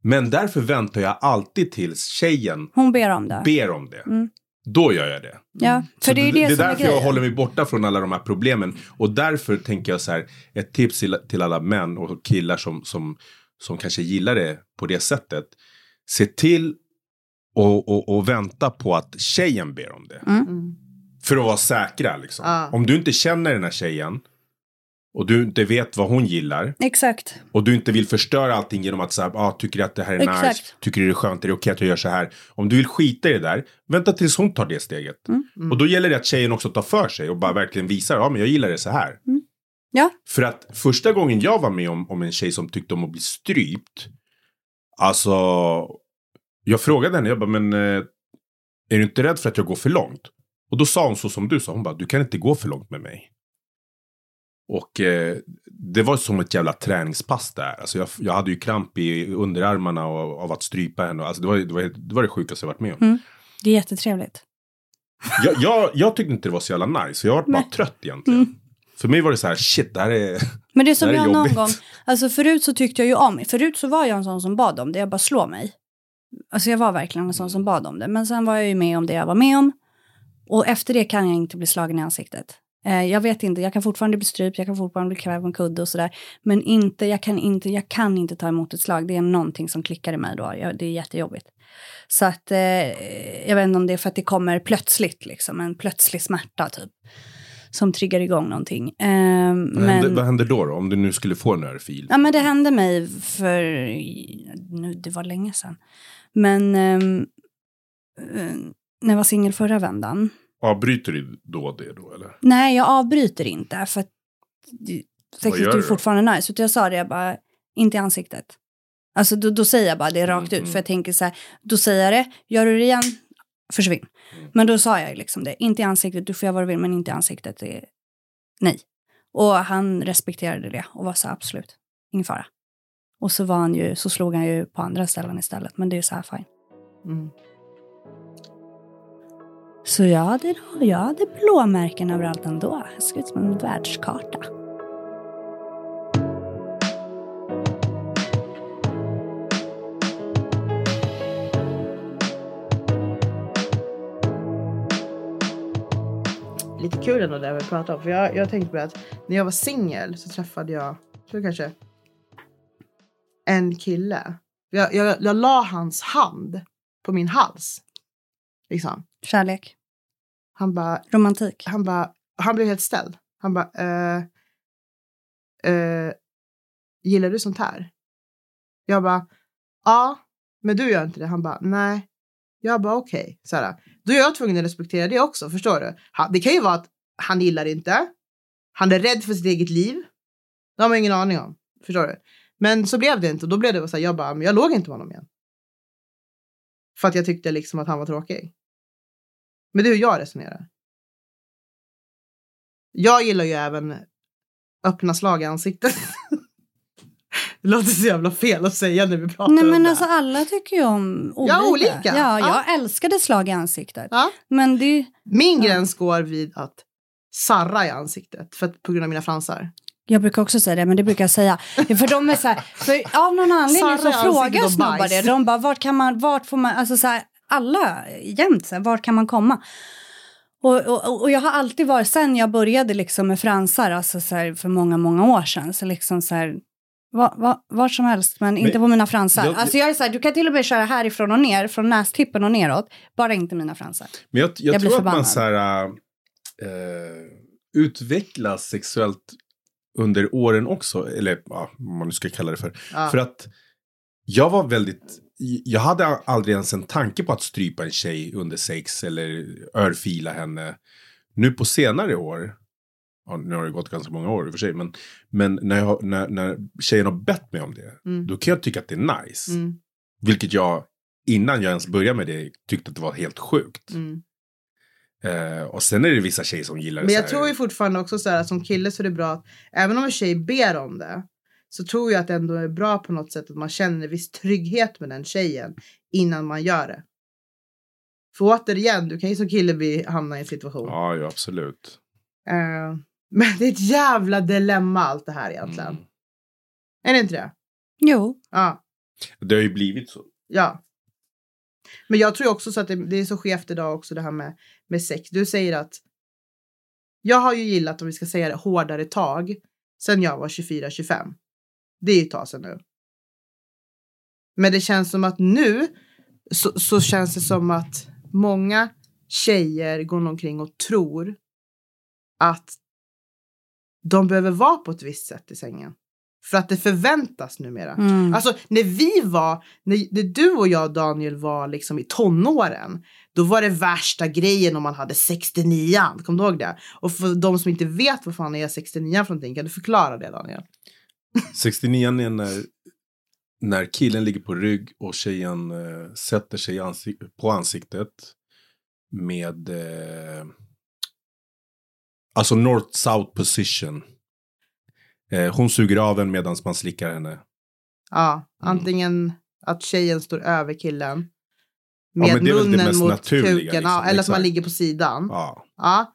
Men därför väntar jag alltid tills tjejen Hon ber om det. ber om det. Mm. Då gör jag det. ja, för Så det är det, det är därför är jag håller mig borta från alla de här problemen. Och därför tänker jag så här, ett tips till, till alla män och killar som, som, som kanske gillar det på det sättet. Se till och, och, och vänta på att tjejen ber om det. Mm. För att vara säkra liksom. Ja. Om du inte känner den här tjejen och du inte vet vad hon gillar Exakt. och du inte vill förstöra allting genom att säga, ah, tycker att det här är nice, Exakt. tycker du det är skönt, är det okej att jag gör så här? Om du vill skita i det där, vänta tills hon tar det steget. Mm. Och då gäller det att tjejen också tar för sig och bara verkligen visar, ja men jag gillar det så här. Ja. För att första gången jag var med om, om en tjej som tyckte om att bli strypt, alltså, jag frågade henne, jag bara, men eh, är du inte rädd för att jag går för långt? Och då sa hon så som du sa, hon bara, du kan inte gå för långt med mig. Och eh, det var som ett jävla träningspass där. Alltså jag, jag hade ju kramp i underarmarna av, av att strypa henne. Alltså det, var, det, var, det var det sjukaste jag varit med om. Mm. Det är jättetrevligt. Jag, jag, jag tyckte inte det var så jävla nice. Jag var bara trött egentligen. Mm. För mig var det så här, shit, det här är... Men det är som Det är jag någon jobbigt. gång, alltså förut så tyckte jag ju om, förut så var jag en sån som bad om det, jag bara slå mig. Alltså jag var verkligen en sån som bad om det, men sen var jag ju med om det jag var med om. Och efter det kan jag inte bli slagen i ansiktet. Eh, jag vet inte, jag kan fortfarande bli strypt, jag kan fortfarande bli kvävd en kudde och sådär. Men inte, jag kan inte, jag kan inte ta emot ett slag, det är någonting som klickar i mig då, jag, det är jättejobbigt. Så att, eh, jag vet inte om det är för att det kommer plötsligt, liksom, en plötslig smärta typ. Som triggar igång någonting. Eh, Vad, men... händer, vad händer då, då? Om du nu skulle få en örfil? Ja, men det hände mig för, nu, det var länge sedan. Men ehm, eh, när jag var singel förra vändan. Avbryter du då det då eller? Nej, jag avbryter inte för att det- sex gör är du ju fortfarande nice. Utan jag sa det, jag bara, inte i ansiktet. Alltså då, då säger jag bara det rakt Mm, ut. För jag tänker så här, då säger jag det, gör du det igen, försvinn. Mm. Men då sa jag liksom det, inte i ansiktet, du får göra vad du vill, men inte i ansiktet. Det är nej. Och han respekterade det och var så här, absolut, ingen fara. Och så var han ju, så slog han ju på andra ställen istället, men det är så här fine. Mm. Så jag hade, jag hade blåmärken överallt ändå. Jag såg ut som en världskarta. Lite kul ändå det vi pratar om. För jag, jag tänkte på det att när jag var singel så träffade jag, tror kanske, en kille. Jag, jag, jag la hans hand på min hals. Liksom. Kärlek, Han bara, romantik. han bara, han blev helt ställd. Han bara, eh, eh, gillar du sånt här? Jag bara, ja, men du gör inte det. Han bara, nej. Jag bara, okej. Okay. Då är jag tvungen att respektera det också, förstår du? Det kan ju vara att han gillar inte. Han är rädd för sitt eget liv. Det har man ingen aning om, förstår du? Men så blev det inte och då blev det så här, jag bara, men jag låg inte med honom igen. För att jag tyckte liksom att han var tråkig. Men det är hur jag resonerar. Jag gillar ju även öppna slag i ansiktet. det låter så jävla fel att säga när vi pratar Nej om men det. alltså alla tycker ju om olika. Ja, olika. Ja, Ja. jag älskade slag i ansiktet. Ja. Men det Min Ja. gräns går vid att sarra i ansiktet för att, på grund av mina fransar. Jag brukar också säga det, men det brukar jag säga. För de är så här, för av någon anledning så Sarra frågar snubbar det. De bara, vart kan man, vart får man, alltså så här, alla jämt, så här, vart kan man komma? Och, och, och jag har alltid varit, sen jag började liksom med fransar, alltså så här, för många, många år sedan, så liksom så här, va, va, vart som helst, men inte på mina fransar. jag- alltså jag är så här, du kan till och med köra härifrån och ner, från nästippen och neråt, bara inte mina fransar. Men jag, jag, Jag tror att man så här, äh, utvecklas sexuellt under åren också. Eller ja, vad man nu ska kalla det för. Ja. För att jag var väldigt... Jag hade aldrig ens en tanke på att strypa en tjej under sex eller örfila henne. Nu på senare år, ja, nu har det gått ganska många år i och för sig, men, men när, jag, när, när tjejen har bett mig om det, Mm. då kan jag tycka att det är nice. Mm, Vilket jag, innan jag ens började med det, tyckte att det var helt sjukt. mm. Eh, och sen är det vissa tjejer som gillar det Men jag tror ju fortfarande också så här att som kille så är det bra att även om en tjej ber om det så tror jag att det ändå är bra på något sätt att man känner en viss trygghet med den tjejen innan man gör det. För återigen, du kan ju som kille bli, hamna i en situation. Ja, ja absolut. Eh, men det är ett jävla dilemma allt det här egentligen. Mm. Är det inte det? Jo, Ja. Det har ju blivit så. Ja. Men jag tror också så att det, det är så skevt idag också det här med, med sex. Du säger att jag har ju gillat, om vi ska säga det, hårdare tag sen jag var 24-25. Det är ett tag sedan nu. Men det känns som att nu så, så känns det som att många tjejer går omkring och tror att de behöver vara på ett visst sätt i sängen. För att det förväntas numera. Mm. Alltså när vi var, när, när du och jag Daniel var liksom i tonåren, då var det värsta grejen om man hade 69 Kommer du ihåg det? Och för de som inte vet vad fan är 69 för någonting, kan du förklara det Daniel? 69 är när, när killen ligger på rygg och tjejen eh, sätter sig ansik- på ansiktet med eh, alltså north-south position. Eh, hon suger av en medan man slickar henne. Ja, Mm. antingen att tjejen står över killen Ja, med det munnen mot naturliga, kuken, liksom. ja, eller att man ligger på sidan. Ja. Ja.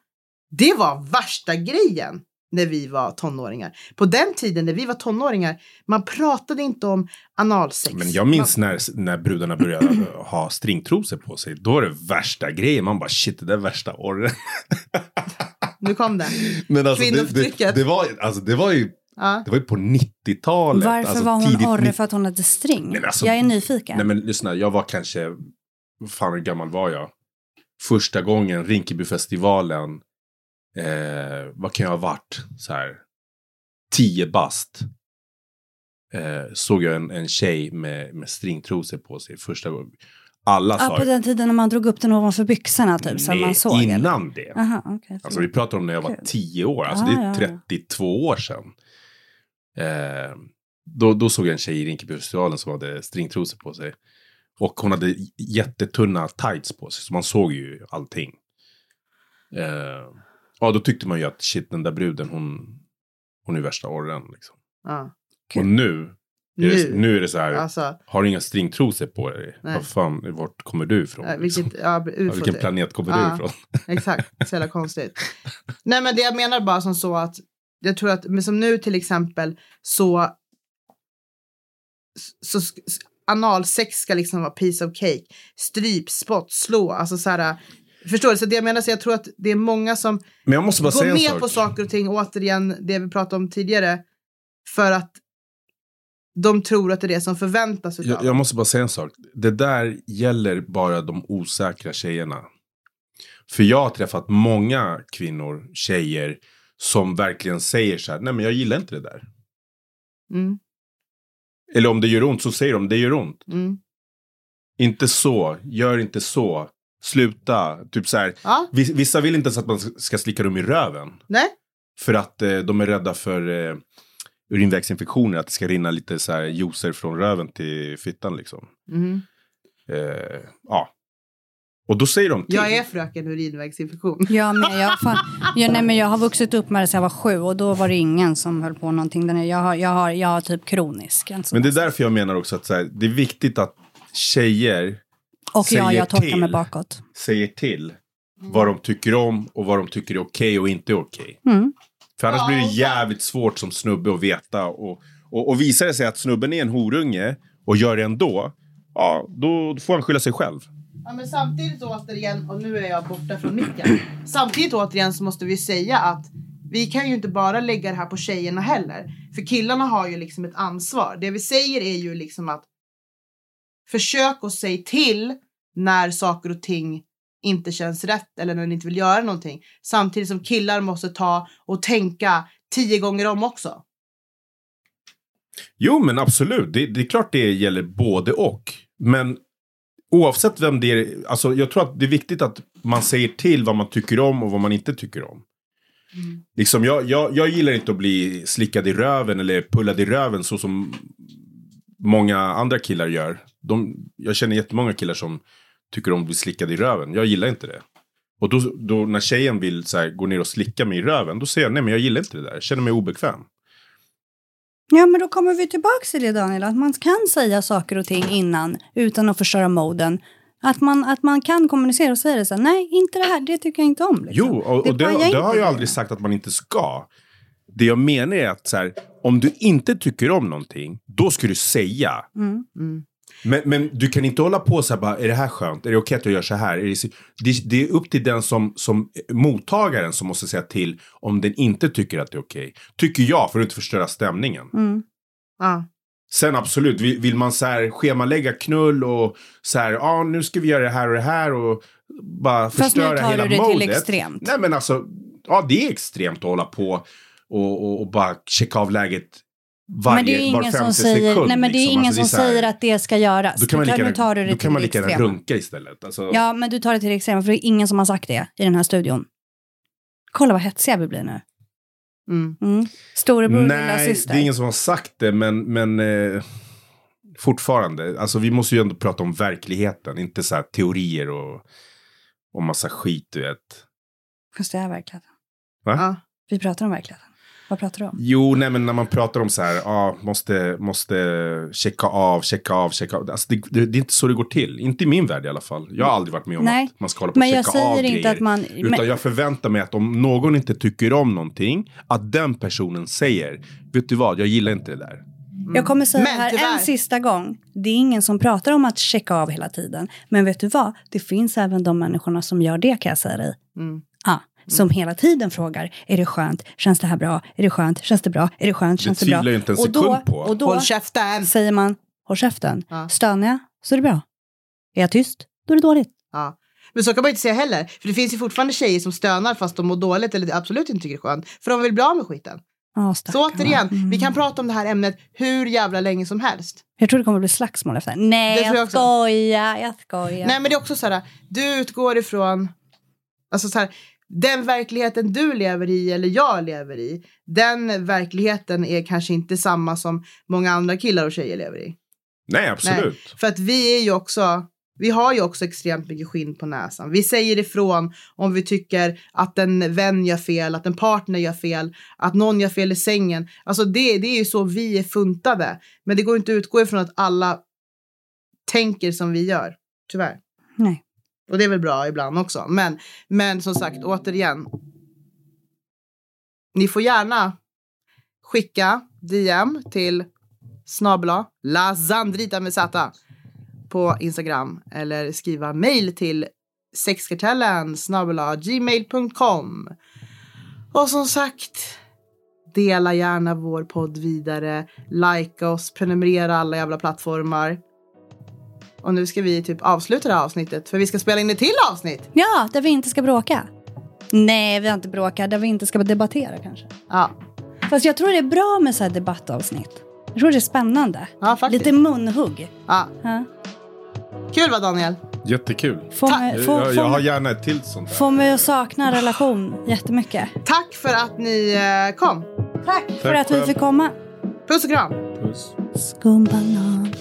Det var värsta grejen när vi var tonåringar. På den tiden när vi var tonåringar, man pratade inte om analsex. Men jag minns när, när brudarna började ha stringtrosor på sig. Då var det värsta grejen. Man bara shit, det där är värsta orren. Man, nu kom det. Men alltså, det, det, Kvinnoförtrycket. det, var, alltså, det var ju Ja. det var ju på 90-talet. Varför alltså, var hon orre 90 för att hon hade string? Men alltså- jag är nyfiken. Nej men lyssna, jag var kanske, fan hur gammal var jag? Första gången, Rinkebyfestivalen, eh, vad kan jag ha varit? Så här, tio bast. Eh, såg jag en, en tjej med, med stringtrosor på sig första gången. Alla ja, sa på den tiden när man drog upp den ovanför byxorna typ, så att man såg. eller? innan det. Aha, okay, Alltså vi pratar om när jag var Kul. tio år, alltså Ah, det är ja, ja. 32 år sedan. Eh, då, då såg jag en tjej i Rinkeby-festivalen som hade stringtrosor på sig. Och hon hade jättetunna tights på sig, så man såg ju allting. Eh, ja, då tyckte man ju att shit, den där bruden, hon, hon är värsta orren. Liksom. Ja. Kul. Och nu, är det, Nu. nu är det så här, Alltså, har du inga stringtrosor på dig? Vad fan, vart kommer du ifrån? liksom? vilket, ja, Ja, ufo vilken planet kommer Ja. du ifrån? Exakt, så jävla konstigt. Nej men det jag menar bara som så att jag tror att, men som nu till exempel så, så sk- s- analsex ska liksom vara piece of cake. Stryp, spott, slå, alltså så här. Förstår du? Så det jag menar, så jag tror att det är många som går med sak. på saker och ting, återigen det vi pratade om tidigare, för att de tror att det är det som förväntas utav Jag, jag måste bara säga en sak. Det där gäller bara de osäkra tjejerna. För jag har träffat många kvinnor, tjejer, som verkligen säger så här, nej men jag gillar inte det där. Mm, Eller om det gör ont så säger de, det gör ont. mm. Inte så, gör inte så, sluta. Typ så här, Ja, vis- vissa vill inte ens att man ska slicka dem i röven. nej. För att eh, de är rädda för eh, urinvägsinfektioner, att det ska rinna lite så här juicer från röven till fittan liksom. Mm. Eh, ja. Och då säger de till. Jag är fröken urinvägsinfektion. Ja, men jag, fan, ja, nej, men jag har vuxit upp med det sedan jag var sju och då var det ingen som höll på någonting. Den är- Jag har, jag har, jag har typ kronisk. Men det är där. därför jag menar också att så här, det är viktigt att tjejer Och ja, säger jag torkar mig till. bakåt. säger till vad de tycker om och vad de tycker är okej och inte okej. Mm. För annars Ja, blir det jävligt svårt som snubbe att veta. Och, och, och visar det sig att snubben är en horunge och gör det ändå, ja, då får han skylla sig själv. Ja, men samtidigt återigen, och nu är jag borta från micken. Samtidigt återigen så måste vi säga att vi kan ju inte bara lägga det här på tjejerna heller. För killarna har ju liksom ett ansvar. Det vi säger är ju liksom att försök att säga till när saker och ting inte känns rätt eller när ni inte vill göra någonting. Samtidigt som killar måste ta och tänka tio gånger om också. Jo, men absolut. Det, det är klart det gäller både och. Men oavsett vem det är, alltså jag tror att det är viktigt att man säger till vad man tycker om och vad man inte tycker om. Liksom, jag, jag, jag gillar inte att bli slickad i röven eller pullad i röven så som många andra killar gör. De, jag känner jättemånga killar som tycker om att bli slickade i röven. Jag gillar inte det. Och då, då när tjejen vill så här, gå ner och slicka mig i röven, då säger jag nej men jag gillar inte det där. Jag känner mig obekväm. Ja, men då kommer vi tillbaka till det Daniel, att man kan säga saker och ting innan utan att förstöra moden. Att man, att man kan kommunicera och säga det så här, nej, inte det här, det tycker jag inte om. Liksom. Jo, och, och det, det inte har jag det. aldrig sagt att man inte ska. Det jag menar är att så här, om du inte tycker om någonting, då ska du säga. Mm. Mm. Men, men du kan inte hålla på så här bara, är det här skönt? Är det okej att jag gör så här? Är det, det, det är upp till den som, som mottagaren som måste säga till om den inte tycker att det är okej. Tycker jag, för att inte förstöra stämningen. Mm. Ja. Sen absolut, vill, vill man så här schemalägga knull och så här, ja ah, nu ska vi göra det här och det här och bara Fast nu förstöra tar hela du det till modet. extremt. Nej men alltså, ja det är extremt att hålla på och, och, och bara checka av läget varje, men det är var ingen femte som säger, sekund. nej, men det är liksom. ingen Alltså, som det är så här- säger att det ska göras. Då kan man lika gärna, kan man lika runka istället. Alltså, Ja, men du tar det till det extrema, för det är ingen som har sagt det i den här studion. Kolla vad hetsiga vi blir nu. Mm. Mm. Storebror, lilla Nej, syster. det är ingen som har sagt det, men, men eh, fortfarande. Alltså vi måste ju ändå prata om verkligheten, inte så här teorier och, och massa skit, du vet. Fast det är verkligheten. Ja. Vi pratar om verkligheten. Vad pratar du om? Jo, nej men när man pratar om så här, ja, måste, måste checka av, checka av, checka av. Alltså det, det, det är inte så det går till. Inte i min värld i alla fall. Jag har aldrig varit med om Nej, att man ska hålla på och Men checka jag säger av inte grejer. att man... Utan Men, jag förväntar mig att om någon inte tycker om någonting, att den personen säger, vet du vad, jag gillar inte det där. jag kommer säga Men det här tyvärr- en sista gång. Det är ingen som pratar om att checka av hela tiden. Men vet du vad? Det finns även de människorna som gör det kan jag säga dig. Mm. Som hela tiden frågar, är det skönt? Känns det här bra? Är det skönt? Känns det bra? Är det skönt? Det Känns det bra? tvivlar jag inte en och då, på. Och då Håll käften! säger man, håll käften. Ja. Stönar jag så är det bra. Är jag tyst, då är det dåligt. Ja. Men så kan man inte säga heller. För det finns ju fortfarande tjejer som stönar fast de mår dåligt eller absolut inte tycker det är skönt. För de vill bli av med skiten. Ja, Så återigen, Mm. vi kan prata om det här ämnet hur jävla länge som helst. Jag tror det kommer bli slagsmål efter. Nej, Det jag jag skojar, jag skojar. Nej men det är också så här, du utgår ifrån, alltså så här, den verkligheten du lever i eller jag lever i, den verkligheten är kanske inte samma som många andra killar och tjejer lever i. Nej, absolut. För att vi är ju också, vi har ju också extremt mycket skinn på näsan. Vi säger ifrån om vi tycker att en vän gör fel, att en partner gör fel, att någon gör fel i sängen. Alltså det, det är ju så vi är funtade. Men det går inte att utgå ifrån att alla tänker som vi gör, tyvärr. Nej. Och det är väl bra ibland också. Men, men som sagt, återigen. Ni får gärna skicka DM till snabla lazandrita med z på Instagram eller skriva mail till sexkartellen snabla gmail.com. Och som sagt, dela gärna vår podd vidare, likea oss, prenumerera alla jävla plattformar. Och nu ska vi typ avsluta det här avsnittet för vi ska spela in ett till avsnitt. Ja, där vi inte ska bråka. Nej, vi har inte bråkat. Där vi inte ska debattera kanske. Ja, Fast jag tror det är bra med så här debattavsnitt. Jag tror det är spännande. ja faktiskt. Lite munhugg. Ja. Ja. Kul va Daniel? Jättekul. Får, mig, Jag, får, jag, jag har gärna ett till sånt där. får mig att sakna relation jättemycket. Tack för att ni eh, kom. Tack för Tack att vi fick komma. Puss och kram. Puss. Skumbanan.